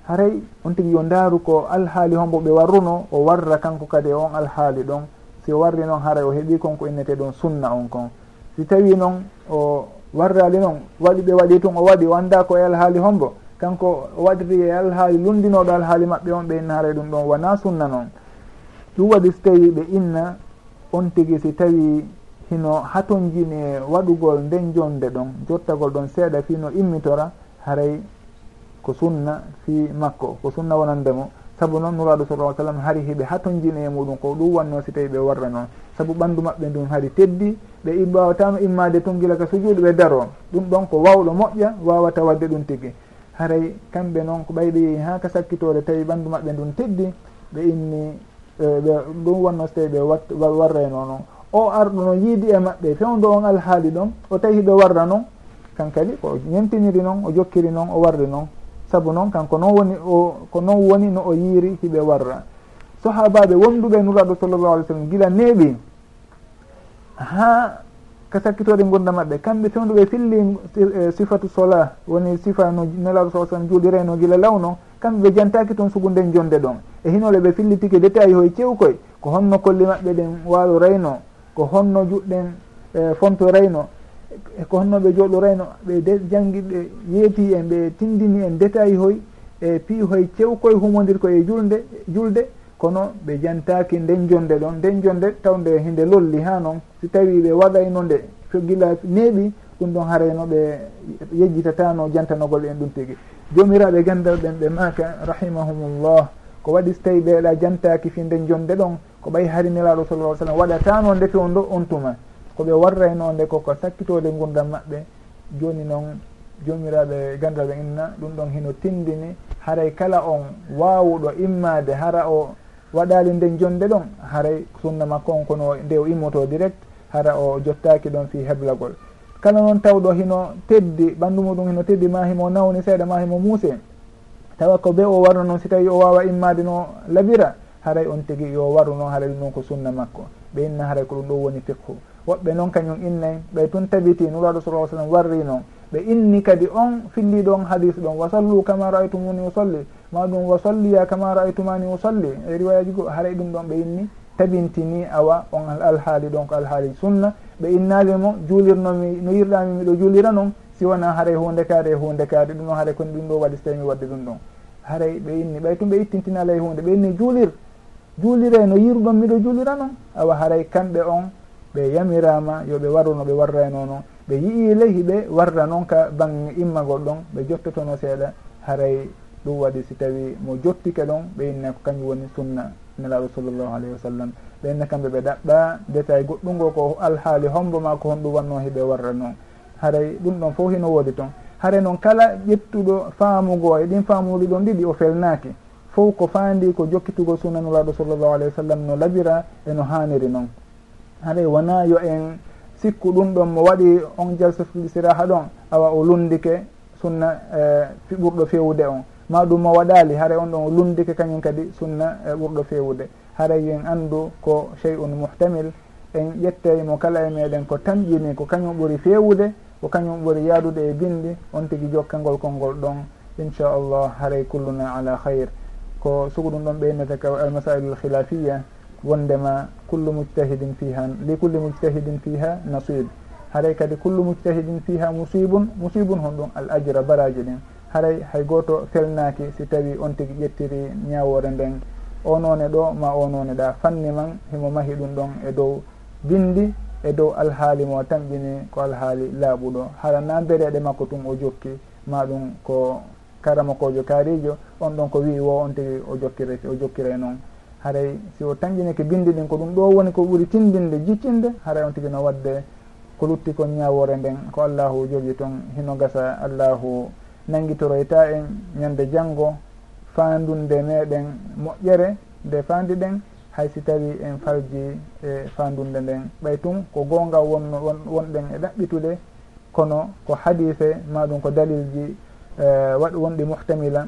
haray on tigui yo ndaaru ko alhaali hombo ɓe warruno o warra kanko kadi e on alhaali ɗon. Si o warri noon haray o heeɓi konko innete ɗon sunna on kon. Si tawi noon o warrali noon waɗi ɓe waɗi tun o waɗi o annda ko e alhaali hombo kanko o waɗiri e alhaali lundinoɗo alhaali maɓɓe on ɓe inna haray ɗum ɗon. Wona sunna noon. Ɗum waɗi so tawi ɓe inna on tigi si tawi hino haton jini e waɗugol nden jonde ɗon jottagol ɗon seeɗa fino immitora haray ko sunna fi makko ko sunna wonandemo saabu noon nuraɗo sallah sallam hari hiɓe ha ton jina e muɗum ko ɗum wanno si tawi ɓe warra noon. Saabu ɓanndu maɓɓe ndun hari teddi ɓe imbawatama immade ton gila ka sujuudu ɓe daro. Ɗum ɗon ko wawɗo moƴƴa wawata wadde ɗum tigi haray kamɓe noon ko ɓayɓe yehi ha ka sakkitore tawi ɓanndu maɓɓe ndun teddi ɓe inni ɓe ɗum wanno so tawi ɓe warrayno noon. O arɗo no yiidi e maɓɓe fewdo on alhaali ɗon o tawi hiɓe warra noon kankadi ko ñentiniri noon o jokkiri noon o warri noon. saabu noon kanko noon woni o ko noon woni no o yiiri hiɓe warra. Sahabaɓe wonduɓe nuraɗo sallllahu alih w sallam gila neeɓi. Ha ka sakkitode gurdam maɓɓe. Kamɓe fewduɓe filli eh, sifatu sola woni sifa no nelaɗo sa sallam juulireno gila lawno kamɓe ɓe jantaki toon sugu nden jonde ɗon. E hinole ɓe fillitiki détail hoye cewkoye ko honno kolli maɓɓe ɗen waalo rayno ko honno juɗɗen eh, fonto rayno eko honnoɓe jooɗorayno ɓe janggi ɓe yeeti en ɓe tindini en détail hoy e piihoye cewkoye humodir koye julde julde kono ɓe jantaki nden jonde ɗon nden jonde tawnde hinde lolli ha noon. Si tawi ɓe waɗayno nde coggila neeɓi ɗum ɗon harayno ɓe yejjitatano jantanogol en ɗum tigui jomiraɓe gandal ɓen ɓe maka rahimahumullah ko waɗi so tawi ɓeeɗa jantaki fi nden jonde ɗon ko ɓay harinelaɗo sallah sallam waɗatano ndefe on ɗo on tuma. koɓe warrayno nde koko sakkitode gurdam maɓɓe joni noon jomiraɓe gandal ɓe inna ɗum ɗon hino tindini haray kala on wawuɗo immade hara o waɗali nden jonde ɗon haray sunna makko on kono nde o immoto direct hara o jottaki ɗon fi heblagol. Kala noon tawɗo hino teddi ɓanndu muɗum hino teddi ma himo nawni seeɗa ma himo muuse. Tawa ko be o waru noon si tawi o wawa immade no labira haray on tigi yo waru noon haray ɗum ɗon ko sunna makko. Ɓe inna haray ko ɗum ɗo woni fiqhu. woɓɓe noon kañum innayi ɓay tun tabiti nuraɗo sa sallam warri noon ɓe inni kadi on filliɗo on hadis ɗon wa sallu kama raaytumuni usolli ma ɗum wa solliya kama raaytumani usolli e riwayaji go haray ɗum ɗon ɓe inni tabintini awa on alhaali ɗon ko alhaali sunna. Ɓe innali mo juulirnomi no yirɗami miɗo juulira noon si wona haray hunde kaade e hunde kaade ɗum noon haray koni ɗum ɗo waɗi so tawi mi wadde ɗum ɗon. Haray ɓe inni ɓay tum ɓe ittintinala e hunde ɓe inni juulir juulire no yirɗon miɗo juulira noon awa haray kamɓe on ɓe yamirama yoɓe warruno ɓe warrayno noon ɓe yii lehi ɓe warra noon ka bange immagol ɗon ɓe jottotono seeɗa. Haray ɗum waɗi si tawi mo jottike ɗon ɓe inne ko kañum woni sunna nelaɗo sallllahu alayhi wa sallam. Ɓe inne kamɓe ɓe ɗaɓɓa détail goɗɗungo ko alhaali hombo ma ko honɗum wanno hiɓe warra noon haray ɗum ɗon fof hino woodi toon hare noon kala ƴettuɗo faamugo e ɗin faamuɗi ɗon ɗiɗi o felnaaki. Fof ko faandi ko jokkitugo sunanulaɗo sallllahu alayhi wa sallam no labira eno haaniri noon haɗay wona yo en sikku ɗum ɗon mo waɗi on jalsatuɗi siraha ɗon awa o lundike sunna e ɓurɗo fewude on. Ma ɗum mo waɗali haray on ɗon o lundike kañum kadi sunna e ɓurɗo fewude. Haray en andu ko chey un muhtamil en ƴetteymo kala e meɗen ko tamƴini ko kañum ɓuuri fewude ko kañum ɓuuri yaadude e bindi on tigui jokkangol konngol ɗon inchallah haray kulluna ala hayr ko sugu ɗum ɗon ɓeynete ka almasailul khilafiya wondema kullu mujtahidin fiha li kulli mujtahidin fiha nasib. Haray kadi kullu mujtahidin fiha musibun musibun hon ɗum al ajra baraji ɗin. Haray hay goto felnaki si tawi on tigui ƴettiri ñawore nden. Onone ɗo ma onone ɗa. Fanni man himo mahi ɗum ɗon e dow bindi e dow alhaali mo tamƴini ko alhaali laaɓuɗo. Hara na bereɗe makko tum o jokki ma ɗum ko karamakojo kaarijo on ɗon ko wi wo on tigui o jokkire o jokkire noon. haray si o tañƴinike bindi ɗin ko ɗum ɗo woni ko ɓuuri tindinde jiccinde haray on tigi no wadde ko lutti kon ñawore nden. Ko allahu jogi toon hino gasa allahu nanguitoroyta e en ñande janggo fandunde meɗen moƴƴere nde fandi ɗen hay si tawi en falji e fandunde nden. Ɓay tun ko gonga wonno wonɗen e ɗaɓɓitude kono ko hadise maɗum ko dalilji eh, waɗ wonɗi muhtamila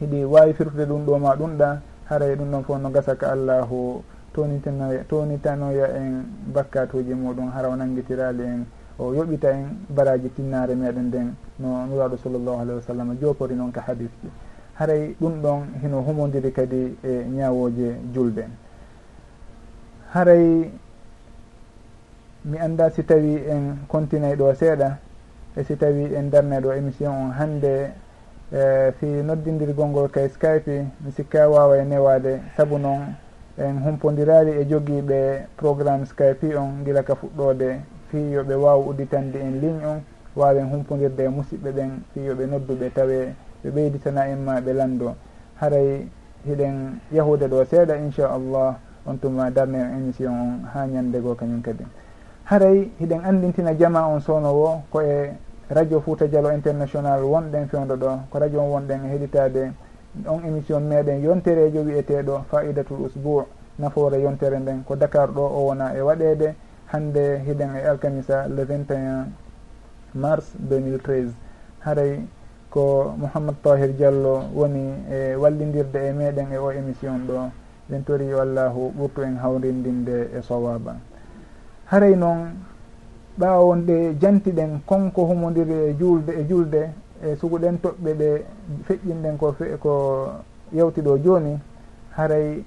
hiɗi wawi firtude ɗum ɗo ma ɗum ɗa haray ɗum ɗon fof no gasa ka allahu tonitanoya tonitanoya en bakkatuji muɗum hara o nanguitirali en o yoɓita en baraji tinnare meɗen nden no nuraɗo sallllahu alayhi wa sallam jopori noon ka hadisji haray ɗum ɗon hino humodiri kadi e ñawoje julde. Haray mi anda si tawi en continue ɗo seeɗa e si tawi en darne ɗo émission on hande e fi noddidirgol ngol kay skype mi sikka wawa e newade saabu noon en humpodirali e joguiɓe programme skype on gila ka fuɗɗode fi yoɓe waw udditande en ligne on wawen humpodirde e musidɓe ɓen. Fi yoɓe nodduɓe tawe ɓe ɓeyditana en ma ɓe lando haray hiɗen yahude ɗo seeɗa inchallah. On tuma darne en émission on ha ñande go kañum kadi. Haray hiɗen andintina jama on sownowo ko e radio fouta dialo international wonɗen fewdo ɗo ko radio on wonɗen e heɗitade on émission meɗen yonterejo wiyeteɗo faidatul usbou nafoore yontere nden. Ko dakar ɗo o wona e waɗede hande hiɗen e alkamisa le 21 mars 2013 haray ko mouhammad tahir diallo woni e wallidirde e meɗen e o émission ɗo. Ɓen tori yo allahu ɓurtu en hawrindinde e sowaba haray noon ɓawon ɗe jantiɗen konko humodiri e julde e julde e suguɗen toɓɓe ɗe feƴƴinɗen ko ko yewti ɗo joni haray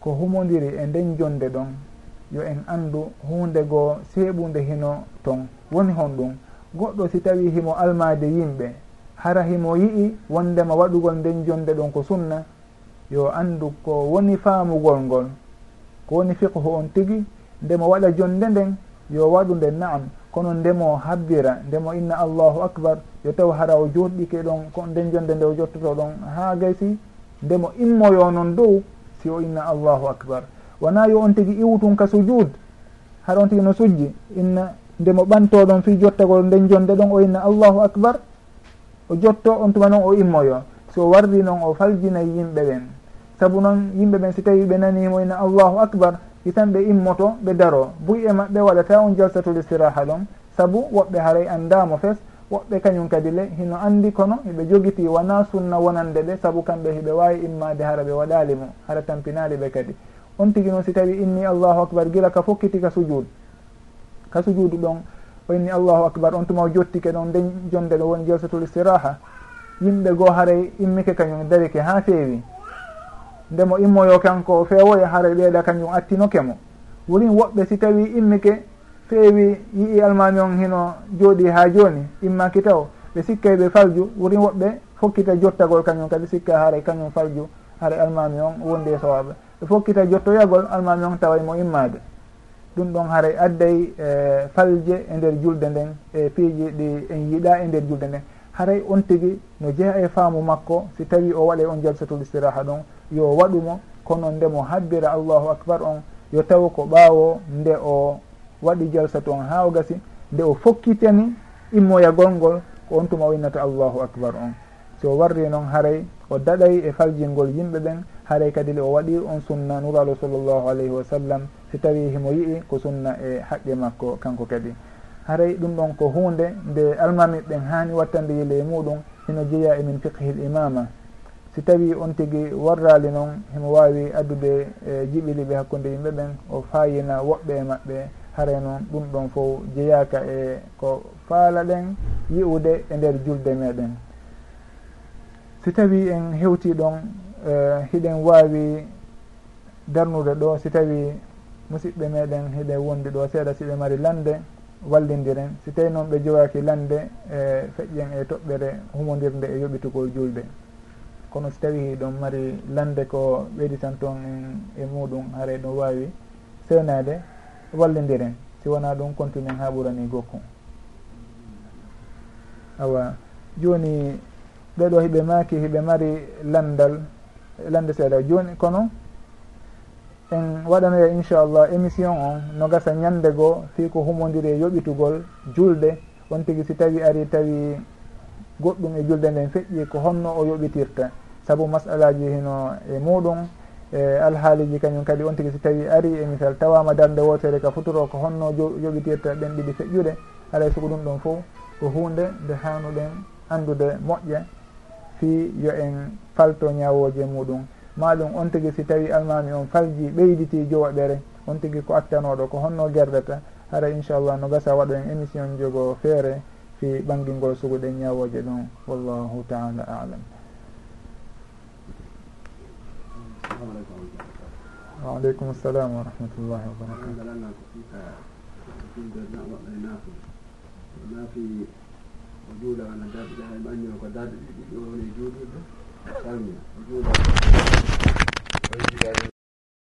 ko humodiri e nden jonde ɗon yo en andu hunde goo seeɓude hino ton woni hon ɗum. Goɗɗo si tawi himo almade yimɓe hara himo yii wondema waɗugol nden jonde ɗon ko sunna yo andu ko woni faamugol ngol ko woni fiqhu on tigui ndemo waɗa jonde nden yo waɗu nde naam kono ndemo habbira ndemo inna allahu acbar yo taw hara o joɗɗike ɗon ko nden jonde nde o jottoto ɗon ha gaysi ndemo immoyo noon dow si o inna allahu acbar wona yo on tigui iwtun ka sujud haɗa on tigui no sujji inna ndemo ɓantoɗon fi jottagol nden jonde ɗon o inna allahu acbar o jotto on tuma noon o immoyo so warri noon o faljinayi yimɓe ɓen. Saabu noon yimɓe ɓen si tawi ɓe nanimo inna allahu acbar hitan ɓe immoto ɓe daro. Buy e maɓɓe waɗata on jalsatul istiraha ɗon saabu woɓɓe haray anndamo fes woɓɓe kañum kadi le hino anndi kono hiɓe jogiti wona sunna wonande ɓe saabu kamɓe hiɓe wawi immade hara ɓe waɗali mo hara tampinali ɓe kadi. On tigi noon si tawi inni allahu acbar gila ka fokkiti ka sujud. Ka sujudu ɗon o inni allahu acbar on tuma o jottike ɗon nden jonde ɗo woni jelsatul istiraha. Yimɓe goo haray immike kañum darike ha feewi. ndemo immoyo kanko o feewoye e ɓeeɗa kañum attinoke mo. Wurin woɓɓe si tawi immike feewi yii almami on hino jooɗi ha joni immaki taw ɓe sikkay ɓe falju wurin woɓɓe fokkita jottagol kañum kadi sikka haray kañum falju haray almami on wondi e sowaɓe ɓe fokkita jottoyagol almami on taway mo immade ɗum ɗon haray adday e falje e nder julde nden e piiji ɗi en yiiɗa e nder julde nden. Haray on tigui no jeeya e faamu makko si tawi o waɗa on jalsatul istiraha ɗon yo waɗumo kono ndemo habbira allahu acbar on yo taw ko ɓaawo nde o waɗi jalsatu on ha o gasi nde o fokkitani immoyagol ngol ko on tuma winnata allahu acbar on. So o warri noon haray o daɗay e faljingol yimɓe ɓen haray kadi le o waɗi on sunna nuralu sallllahu alayhi wa sallam si tawi himo yii ko sunna e haqqe makko kanko kadi. Haray ɗum ɗon ko hunde nde almami ɓen hani wattandiri ley e muɗum hino jeeya emin fiqhi l imama si tawi on tigui warrali noon himo wawi addude e jiɓili ɓe hakkude yimɓe ɓen o fayina woɓɓe e maɓɓe haare noon ɗum ɗon fof jeeyaka e ko faala ɗen yi'ude e nder julde meɗen. Si tawi en hewti ɗon e, hiɗen wawi darnude ɗo si tawi musidɓe meɗen hiɗe wondi ɗo seeɗa siɓe mari lande wallidiren si tawi noon ɓe jowaki lande e feƴƴen e toɓɓere humodirde e yoɓitugol julde. kono si tawi ɗon mari lande ko ɓeyditan toon en e muɗum haara ɗum wawi sewnade wallidiren si wona ɗum continuen ha ɓurani gokku. Awa joni ɓeɗo hiɓe maaki hiɓe mari landal lande seeɗa. Joni kono en waɗanoya inchallah émission on no gasa ñande goo fii ko humodiri e yoɓitugol julde. On tigui si tawi ari tawi goɗɗum e julde nden feƴƴi ko honno o yoɓitirta. saabu masalaji hino e muɗum e alhaaliji kañum kadi on tigui si tawi ari e misal tawama darde wotere ka futuro ko honno joɓitirta ɓen ɗiɗi feƴƴude alay sugo ɗum ɗon fof ko hunde nde hanuɗen andude moƴƴe fi yo en falto ñawoje muɗum. Maɗum on tigui si tawi almami on falji ɓeyditi jowaɓere on tigui ko attanoɗo ko honno gerdata hara inchallah no gasa waɗo en émission jogo feere fi ɓangilngol suguɗen ñawoje ɗum wallahu taala alam. waaleykum salam wa rahmatullahi wa barakatuh. O juula ana darɗe ɗe haymi anndino ko darɗe ɗiɗi ɗiɗi woni juulirde salmina o juula